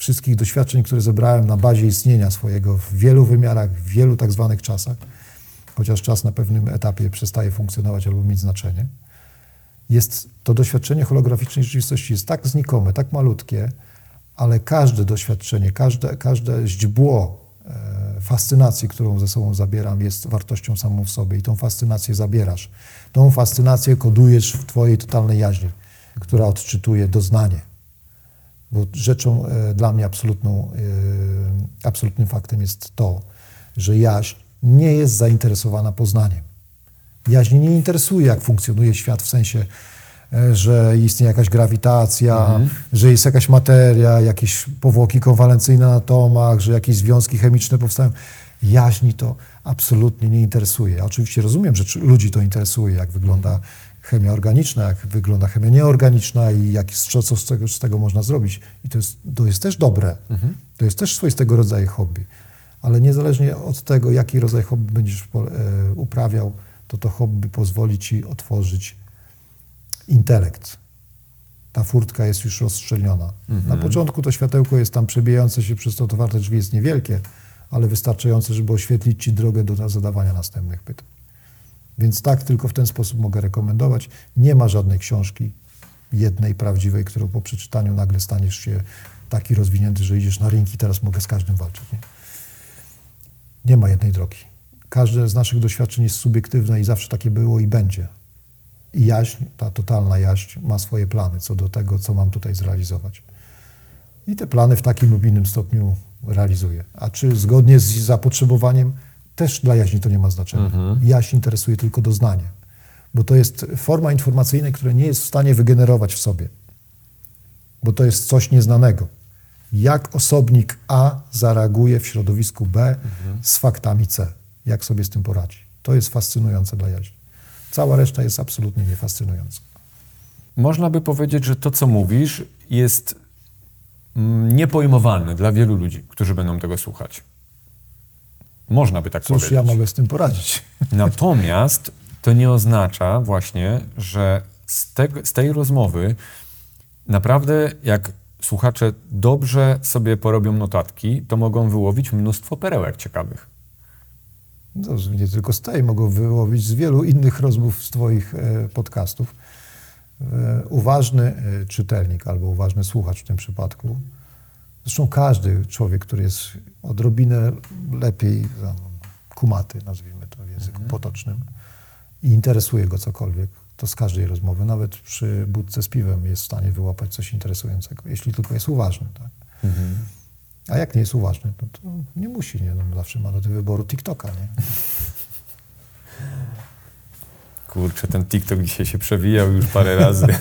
wszystkich doświadczeń, które zebrałem na bazie istnienia swojego w wielu wymiarach, w wielu tak zwanych czasach, chociaż czas na pewnym etapie przestaje funkcjonować albo mieć znaczenie. Jest to doświadczenie holograficznej rzeczywistości jest tak znikome, tak malutkie, ale każde doświadczenie, każde, każde źdźbło e, fascynacji, którą ze sobą zabieram, jest wartością samą w sobie i tą fascynację zabierasz. Tą fascynację kodujesz w twojej totalnej jaźni, która odczytuje doznanie. Bo rzeczą e, dla mnie absolutną, e, absolutnym faktem jest to, że jaźń nie jest zainteresowana poznaniem. Jaźń nie interesuje, jak funkcjonuje świat w sensie, e, że istnieje jakaś grawitacja, że jest jakaś materia, jakieś powłoki konwalencyjne na atomach, że jakieś związki chemiczne powstają. Jaźni to absolutnie nie interesuje. Oczywiście rozumiem, że ludzi to interesuje, jak wygląda chemia organiczna, jak wygląda chemia nieorganiczna i jak, co, co z, tego, z tego można zrobić. I to jest, to jest też dobre. To jest też swoistego rodzaju hobby. Ale niezależnie od tego, jaki rodzaj hobby będziesz e, uprawiał, to to hobby pozwoli ci otworzyć intelekt. ta furtka jest już rozstrzelniona. Na Mhm. początku to światełko jest tam przebijające się przez to otwarte drzwi, jest niewielkie, ale wystarczające, żeby oświetlić Ci drogę do zadawania następnych pytań. Więc tak, tylko w ten sposób mogę rekomendować. Nie ma żadnej książki jednej prawdziwej, którą po przeczytaniu nagle staniesz się taki rozwinięty, że idziesz na rynki, teraz mogę z każdym walczyć. Nie? nie ma jednej drogi. Każde z naszych doświadczeń jest subiektywne i zawsze takie było i będzie. I jaźń, ta totalna jaźń ma swoje plany co do tego, co mam tutaj zrealizować. I te plany w takim lub innym stopniu realizuję. A czy zgodnie z zapotrzebowaniem, też dla jaźni to nie ma znaczenia. Jaźń interesuje tylko doznanie, bo to jest forma informacyjna, która nie jest w stanie wygenerować w sobie, bo to jest coś nieznanego. Jak osobnik A zareaguje w środowisku B z faktami C, jak sobie z tym poradzi. To jest fascynujące dla jaźni. Cała reszta jest absolutnie niefascynująca. Można by powiedzieć, że to, co mówisz, jest mm, niepojmowalne dla wielu ludzi, którzy będą tego słuchać. Można by tak Cóż powiedzieć. ja mogę z tym poradzić? Natomiast to nie oznacza właśnie, że z, tego, z tej rozmowy naprawdę, jak słuchacze dobrze sobie porobią notatki, to mogą wyłowić mnóstwo perełek ciekawych. No, nie tylko z tej, mogą wyłowić z wielu innych rozmów z Twoich e, podcastów. E, uważny e, czytelnik albo uważny słuchacz w tym przypadku, zresztą każdy człowiek, który jest odrobinę lepiej tam, kumaty, nazwijmy to w języku potocznym, i interesuje go cokolwiek, to z każdej rozmowy, nawet przy budce z piwem jest w stanie wyłapać coś interesującego, jeśli tylko jest uważny. Tak? A jak nie jest uważny, no to nie musi, nie? No, zawsze ma do wyboru TikToka, nie? Kurczę, ten TikTok dzisiaj się przewijał już parę razy.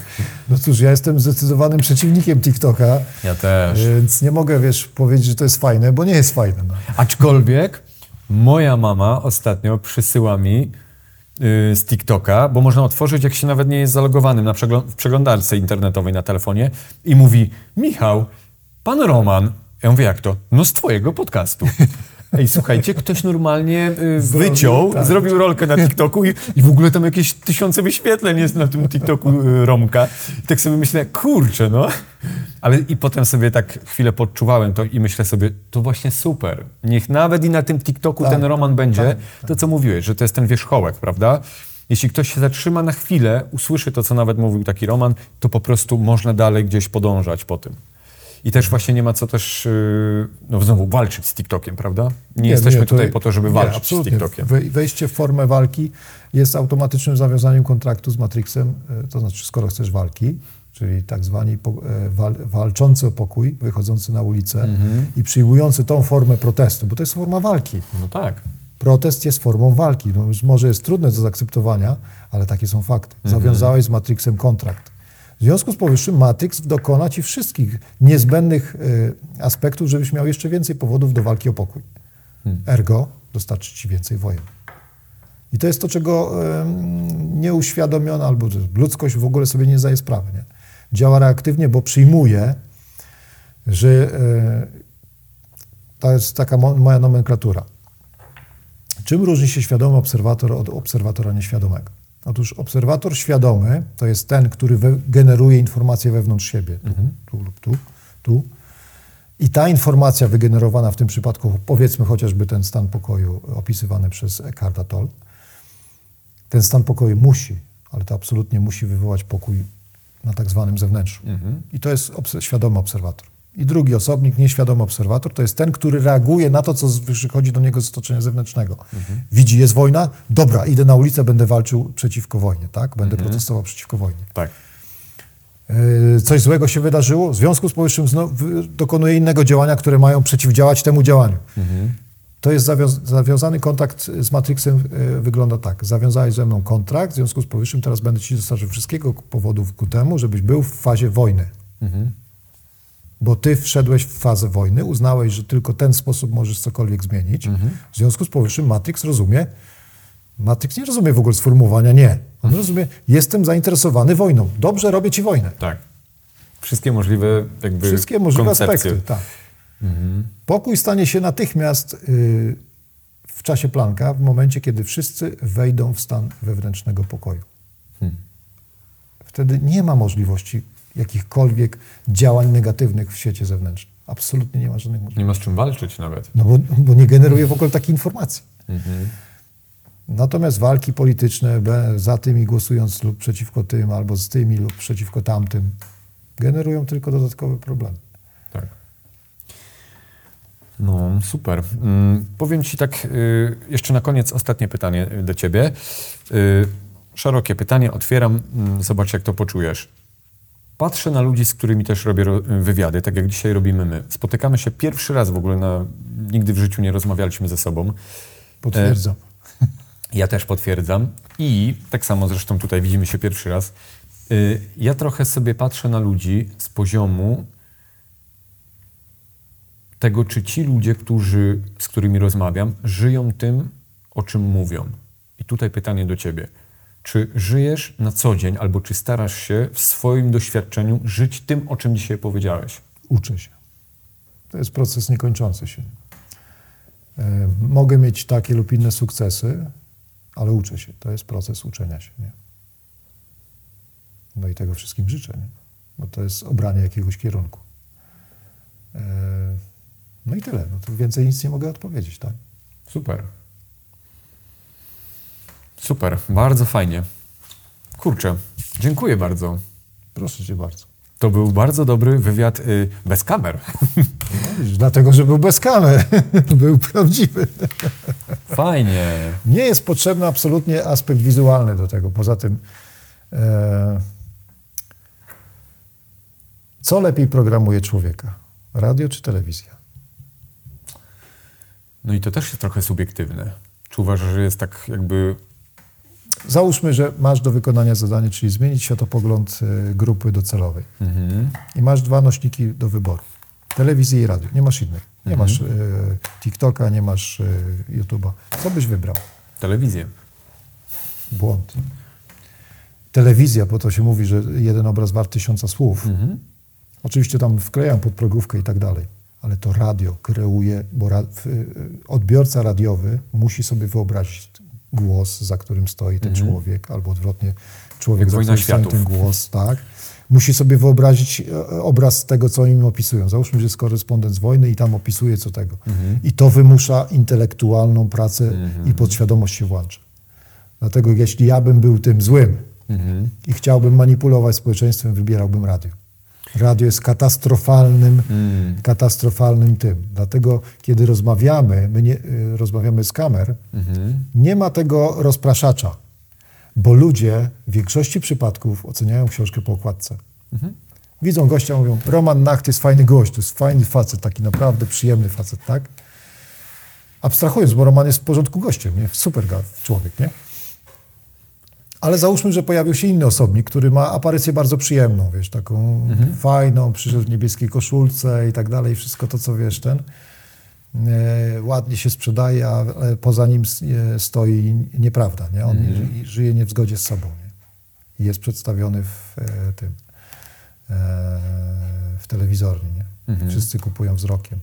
No cóż, ja jestem zdecydowanym przeciwnikiem TikToka, Ja też. więc nie mogę, wiesz, powiedzieć, że to jest fajne, bo nie jest fajne. No. Aczkolwiek moja mama ostatnio przysyła mi yy, z TikToka, bo można otworzyć, jak się nawet nie jest zalogowanym na przeglą- w przeglądarce internetowej na telefonie i mówi, Michał, pan Roman. Ja mówię, jak to? No z twojego podcastu. Ej, słuchajcie, ktoś normalnie y, Zrobił, wyciął, tak. zrobił rolkę na TikToku i, i w ogóle tam jakieś tysiące wyświetleń jest na tym TikToku y, Romka. I tak sobie myślę, kurczę, no. Ale i potem sobie tak chwilę podczuwałem to i myślę sobie, to właśnie super. Niech nawet i na tym TikToku Tak, ten Roman będzie, tak, to co mówiłeś, że to jest ten wierzchołek, prawda? Jeśli ktoś się zatrzyma na chwilę, usłyszy to, co nawet mówił taki Roman, to po prostu można dalej gdzieś podążać po tym. I też właśnie nie ma co też, yy, no znowu, walczyć z TikTokiem, prawda? Nie, jesteśmy to- tutaj po to, żeby nie, walczyć z. TikTokiem. We- Wejście w formę walki jest automatycznym zawiązaniem kontraktu z Matrixem, e, to znaczy skoro chcesz walki, czyli tak zwani wal, walczący o pokój, wychodzący na ulicę Mhm. i przyjmujący tą formę protestu, bo to jest forma walki. No tak. Protest jest formą walki. No, może jest trudne do zaakceptowania, ale takie są fakty. Mhm. Zawiązałeś z Matrixem kontrakt. W związku z powyższym Matrix dokona ci wszystkich niezbędnych y, aspektów, żebyś miał jeszcze więcej powodów do walki o pokój. Hmm. Ergo dostarczy ci więcej wojen. I to jest to, czego em, nieuświadomiona albo ludzkość w ogóle sobie nie zdaje sprawy. Nie? Działa reaktywnie, bo przyjmuje, że e, to jest taka mo- moja nomenklatura. Czym różni się świadomy obserwator od obserwatora nieświadomego? Otóż obserwator świadomy to jest ten, który generuje informacje wewnątrz siebie, tu, tu lub tu, tu. I ta informacja wygenerowana w tym przypadku, powiedzmy chociażby ten stan pokoju opisywany przez Eckharta Tolle, ten stan pokoju musi, ale to absolutnie musi wywołać pokój na tak zwanym zewnętrzu. I to jest obs- świadomy obserwator. I drugi osobnik, nieświadomy obserwator, to jest ten, który reaguje na to, co przychodzi do niego z otoczenia zewnętrznego. Widzi, jest wojna, dobra, idę na ulicę, będę walczył przeciwko wojnie, tak? Będę protestował przeciwko wojnie. Tak. Yy, Coś złego się wydarzyło, w związku z powyższym znowu dokonuje innego działania, które mają przeciwdziałać temu działaniu. To jest zawią- zawiązany kontakt z Matrixem, yy, wygląda tak. Zawiązałeś ze mną kontrakt, w związku z powyższym teraz będę ci dostarczył wszystkiego powodów ku temu, żebyś był w fazie wojny. Bo ty wszedłeś w fazę wojny, uznałeś, że tylko ten sposób możesz cokolwiek zmienić. W związku z powyższym Matrix rozumie, Matrix nie rozumie w ogóle sformułowania nie. On rozumie, jestem zainteresowany wojną. Dobrze, robię ci wojnę. Tak. Wszystkie możliwe jakby Wszystkie możliwe koncepcje. aspekty. Tak. Pokój stanie się natychmiast y, w czasie planka, w momencie, kiedy wszyscy wejdą w stan wewnętrznego pokoju. Wtedy nie ma możliwości jakichkolwiek działań negatywnych w świecie zewnętrznym. Absolutnie nie ma żadnych możliwości. Nie ma z czym walczyć nawet. No bo, bo nie generuje w ogóle takiej informacji. Natomiast walki polityczne za tymi głosując lub przeciwko tym, albo z tymi lub przeciwko tamtym, generują tylko dodatkowe problemy. Tak. No, super. Mm, powiem Ci tak, y, jeszcze na koniec ostatnie pytanie y, do Ciebie. Y, szerokie pytanie, otwieram, mm, zobacz jak to poczujesz. Patrzę na ludzi, z którymi też robię ro- wywiady, tak jak dzisiaj robimy my. Spotykamy się pierwszy raz w ogóle, na, nigdy w życiu nie rozmawialiśmy ze sobą. Potwierdzam. Ja też potwierdzam. I tak samo zresztą tutaj widzimy się pierwszy raz. Y, Ja trochę sobie patrzę na ludzi z poziomu tego, czy ci ludzie, którzy, z którymi rozmawiam, żyją tym, o czym mówią. I tutaj pytanie do ciebie. Czy żyjesz na co dzień, albo czy starasz się w swoim doświadczeniu żyć tym, o czym dzisiaj powiedziałeś? Uczę się. To jest proces niekończący się. E, Mogę mieć takie lub inne sukcesy, ale uczę się. To jest proces uczenia się. Nie? No i tego wszystkim życzę, nie? bo to jest obranie jakiegoś kierunku. E, No i tyle. No to więcej nic nie mogę odpowiedzieć, tak? Super. Super, bardzo fajnie. Kurczę, dziękuję bardzo. Proszę cię bardzo. To był bardzo dobry wywiad y, bez kamer. Dlatego, że był bez kamer. był prawdziwy. Fajnie. Nie jest potrzebny absolutnie aspekt wizualny do tego. Poza tym, e, co lepiej programuje człowieka? Radio czy telewizja? No i to też jest trochę subiektywne. Czy uważasz, że jest tak jakby... Załóżmy, że masz do wykonania zadanie, czyli zmienić światopogląd e, grupy docelowej. Mhm. I masz dwa nośniki do wyboru. Telewizję i radio. Nie masz innych. Nie masz e, TikToka, nie masz e, YouTube'a. Co byś wybrał? Telewizję. Błąd. Telewizja, bo to się mówi, że jeden obraz wart tysiąca słów. Oczywiście tam wklejam podprogówkę i tak dalej, ale to radio kreuje, bo ra, y, odbiorca radiowy musi sobie wyobrazić głos, za którym stoi ten człowiek, albo odwrotnie, człowiek, Jak za którym stoi ten głos, tak. Musi sobie wyobrazić e, obraz tego, co im opisują. Załóżmy, że jest korespondent z wojny i tam opisuje co tego. I to wymusza intelektualną pracę i podświadomość się włącza. Dlatego jeśli ja bym był tym złym i chciałbym manipulować społeczeństwem, wybierałbym radio. Radio jest katastrofalnym, katastrofalnym tym. Dlatego, kiedy rozmawiamy, my nie, y, rozmawiamy z kamer, nie ma tego rozpraszacza, bo ludzie w większości przypadków oceniają książkę po okładce. Widzą gościa, mówią, Roman Nacht jest fajny gość, to jest fajny facet, taki naprawdę przyjemny facet, tak? Abstrahując, bo Roman jest w porządku gościem, nie? Super człowiek, nie? Ale załóżmy, że pojawił się inny osobnik, który ma aparycję bardzo przyjemną, wiesz, taką fajną, przyszedł w niebieskiej koszulce i tak dalej, wszystko to, co wiesz, ten e, ładnie się sprzedaje, a poza nim e, stoi nieprawda, nie? On nie, żyje nie w zgodzie z sobą, nie? I jest przedstawiony w e, tym, w telewizornie, nie? Wszyscy kupują wzrokiem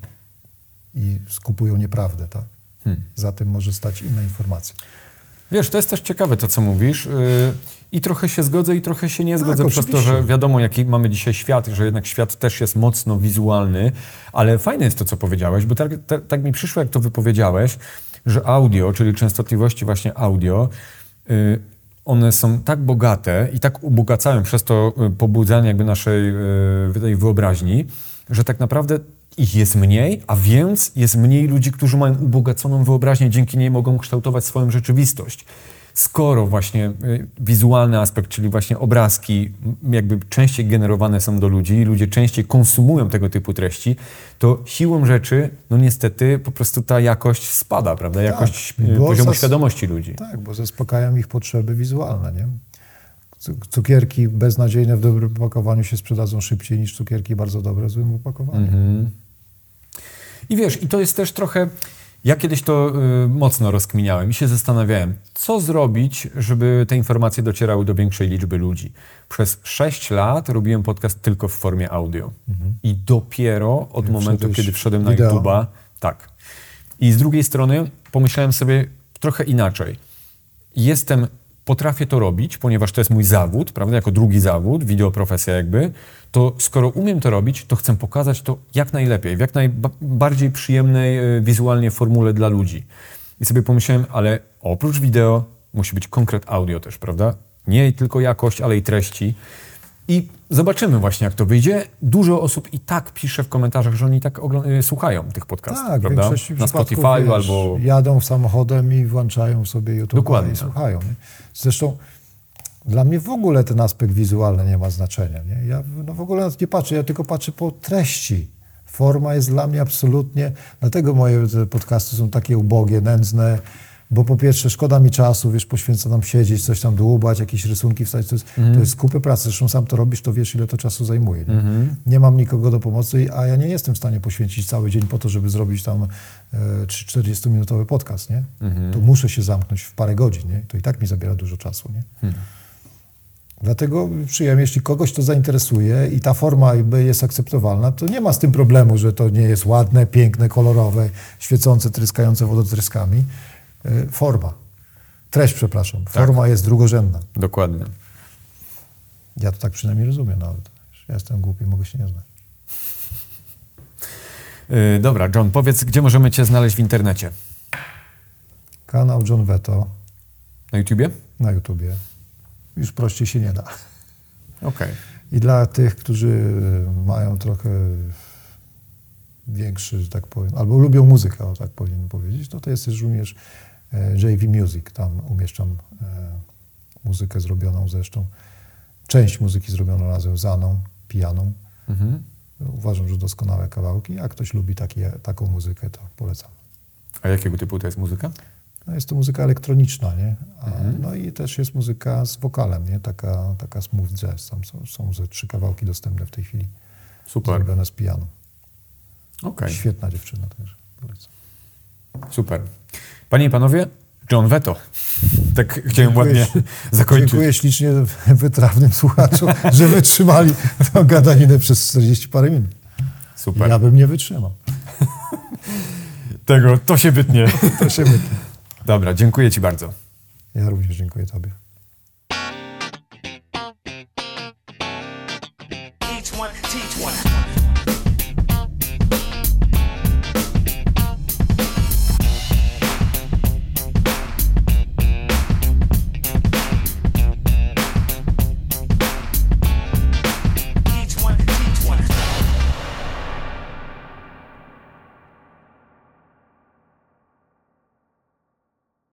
i skupują nieprawdę, tak? Za tym może stać inna informacja. Wiesz, to jest też ciekawe to, co mówisz. Yy, I trochę się zgodzę, i trochę się nie zgodzę, przez to, oczywiście. że wiadomo, jaki mamy dzisiaj świat, że jednak świat też jest mocno wizualny, ale fajne jest to, co powiedziałeś, bo tak, tak, tak mi przyszło, jak to wypowiedziałeś, że audio, czyli częstotliwości właśnie audio, yy, one są tak bogate i tak ubogacają przez to y, pobudzanie jakby naszej y, tej wyobraźni, że tak naprawdę ich jest mniej, a więc jest mniej ludzi, którzy mają ubogaconą wyobraźnię, dzięki niej mogą kształtować swoją rzeczywistość. Skoro właśnie y, wizualny aspekt, czyli właśnie obrazki, jakby częściej generowane są do ludzi i ludzie częściej konsumują tego typu treści, to siłą rzeczy, no niestety, po prostu ta jakość spada, prawda? Jakość y, bo poziomu świadomości ludzi. Tak, bo zaspokajają ich potrzeby wizualne, nie? Cu- Cukierki beznadziejne w dobrym opakowaniu się sprzedadzą szybciej niż cukierki bardzo dobre w złym opakowaniu. Mhm. I wiesz, i to jest też trochę. Ja kiedyś to y, mocno rozkminiałem i się zastanawiałem, co zrobić, żeby te informacje docierały do większej liczby ludzi. Przez 6 lat robiłem podcast tylko w formie audio. I dopiero od Jak momentu, kiedy wszedłem na wideo. YouTube'a, tak. I z drugiej strony pomyślałem sobie trochę inaczej. Jestem potrafię to robić, ponieważ to jest mój zawód, prawda, jako drugi zawód, wideoprofesja jakby, to skoro umiem to robić, to chcę pokazać to jak najlepiej, w jak najbardziej przyjemnej e, wizualnie formule dla ludzi. I sobie pomyślałem, ale oprócz wideo musi być konkret audio też, prawda? Nie tylko jakość, ale i treści. I zobaczymy właśnie, jak to wyjdzie. Dużo osób i tak pisze w komentarzach, że oni tak y, słuchają tych podcastów, Tak, prawda? Na Spotify wiesz, albo... Jadą samochodem i włączają sobie YouTube Dokładnie i słuchają. Nie? Zresztą dla mnie w ogóle ten aspekt wizualny nie ma znaczenia. Nie? Ja no w ogóle na to nie patrzę, ja tylko patrzę po treści. Forma jest dla mnie absolutnie, dlatego moje podcasty są takie ubogie, nędzne, bo po pierwsze szkoda mi czasu, wiesz, poświęca nam siedzieć, coś tam dłubać, jakieś rysunki wstać, to jest, to jest kupy pracy, zresztą sam to robisz, to wiesz, ile to czasu zajmuje. Nie? nie mam nikogo do pomocy, a ja nie jestem w stanie poświęcić cały dzień po to, żeby zrobić tam e, 40-minutowy podcast, nie? To muszę się zamknąć w parę godzin, nie? To i tak mi zabiera dużo czasu, nie? Dlatego przyjem, jeśli kogoś to zainteresuje i ta forma jest akceptowalna, to nie ma z tym problemu, że to nie jest ładne, piękne, kolorowe, świecące, tryskające wodotryskami. E, Forma. Treść, przepraszam. Forma jest drugorzędna. Dokładnie. Ja to tak przynajmniej rozumiem nawet. Ja jestem głupi, mogę się nie znać. Yy, dobra, John, powiedz, gdzie możemy Cię znaleźć w internecie? Kanał John Veto Na YouTubie? na YouTubie. Już prościej się nie da. Okej. I dla tych, którzy mają trochę większy, że tak powiem, albo lubią muzykę, o tak powinien powiedzieć, to to jest również e, JV Music. Tam umieszczam e, muzykę zrobioną zresztą, część muzyki zrobioną razem z Aną, pijaną. Mhm. Uważam, że doskonałe kawałki. Jak ktoś lubi takie, taką muzykę, to polecam. A jakiego typu to jest muzyka? No jest to muzyka elektroniczna, nie? A, No i też jest muzyka z wokalem, nie? Taka, taka smooth jazz. Tam są, są ze trzy kawałki dostępne w tej chwili. Super. Zrobione z piano. Okej, Świetna dziewczyna także. Polecam. super. Panie i panowie, John Veto. Tak chciałem Dziękuję ładnie zakończyć. Dziękuję ślicznie wytrawnym słuchaczom, że wytrzymali tę gadaninę przez 40 parę minut. Super. Ja bym nie wytrzymał. Tego, to się wytnie. To się wytnie. Dobra, dziękuję Ci bardzo. Ja również dziękuję Tobie.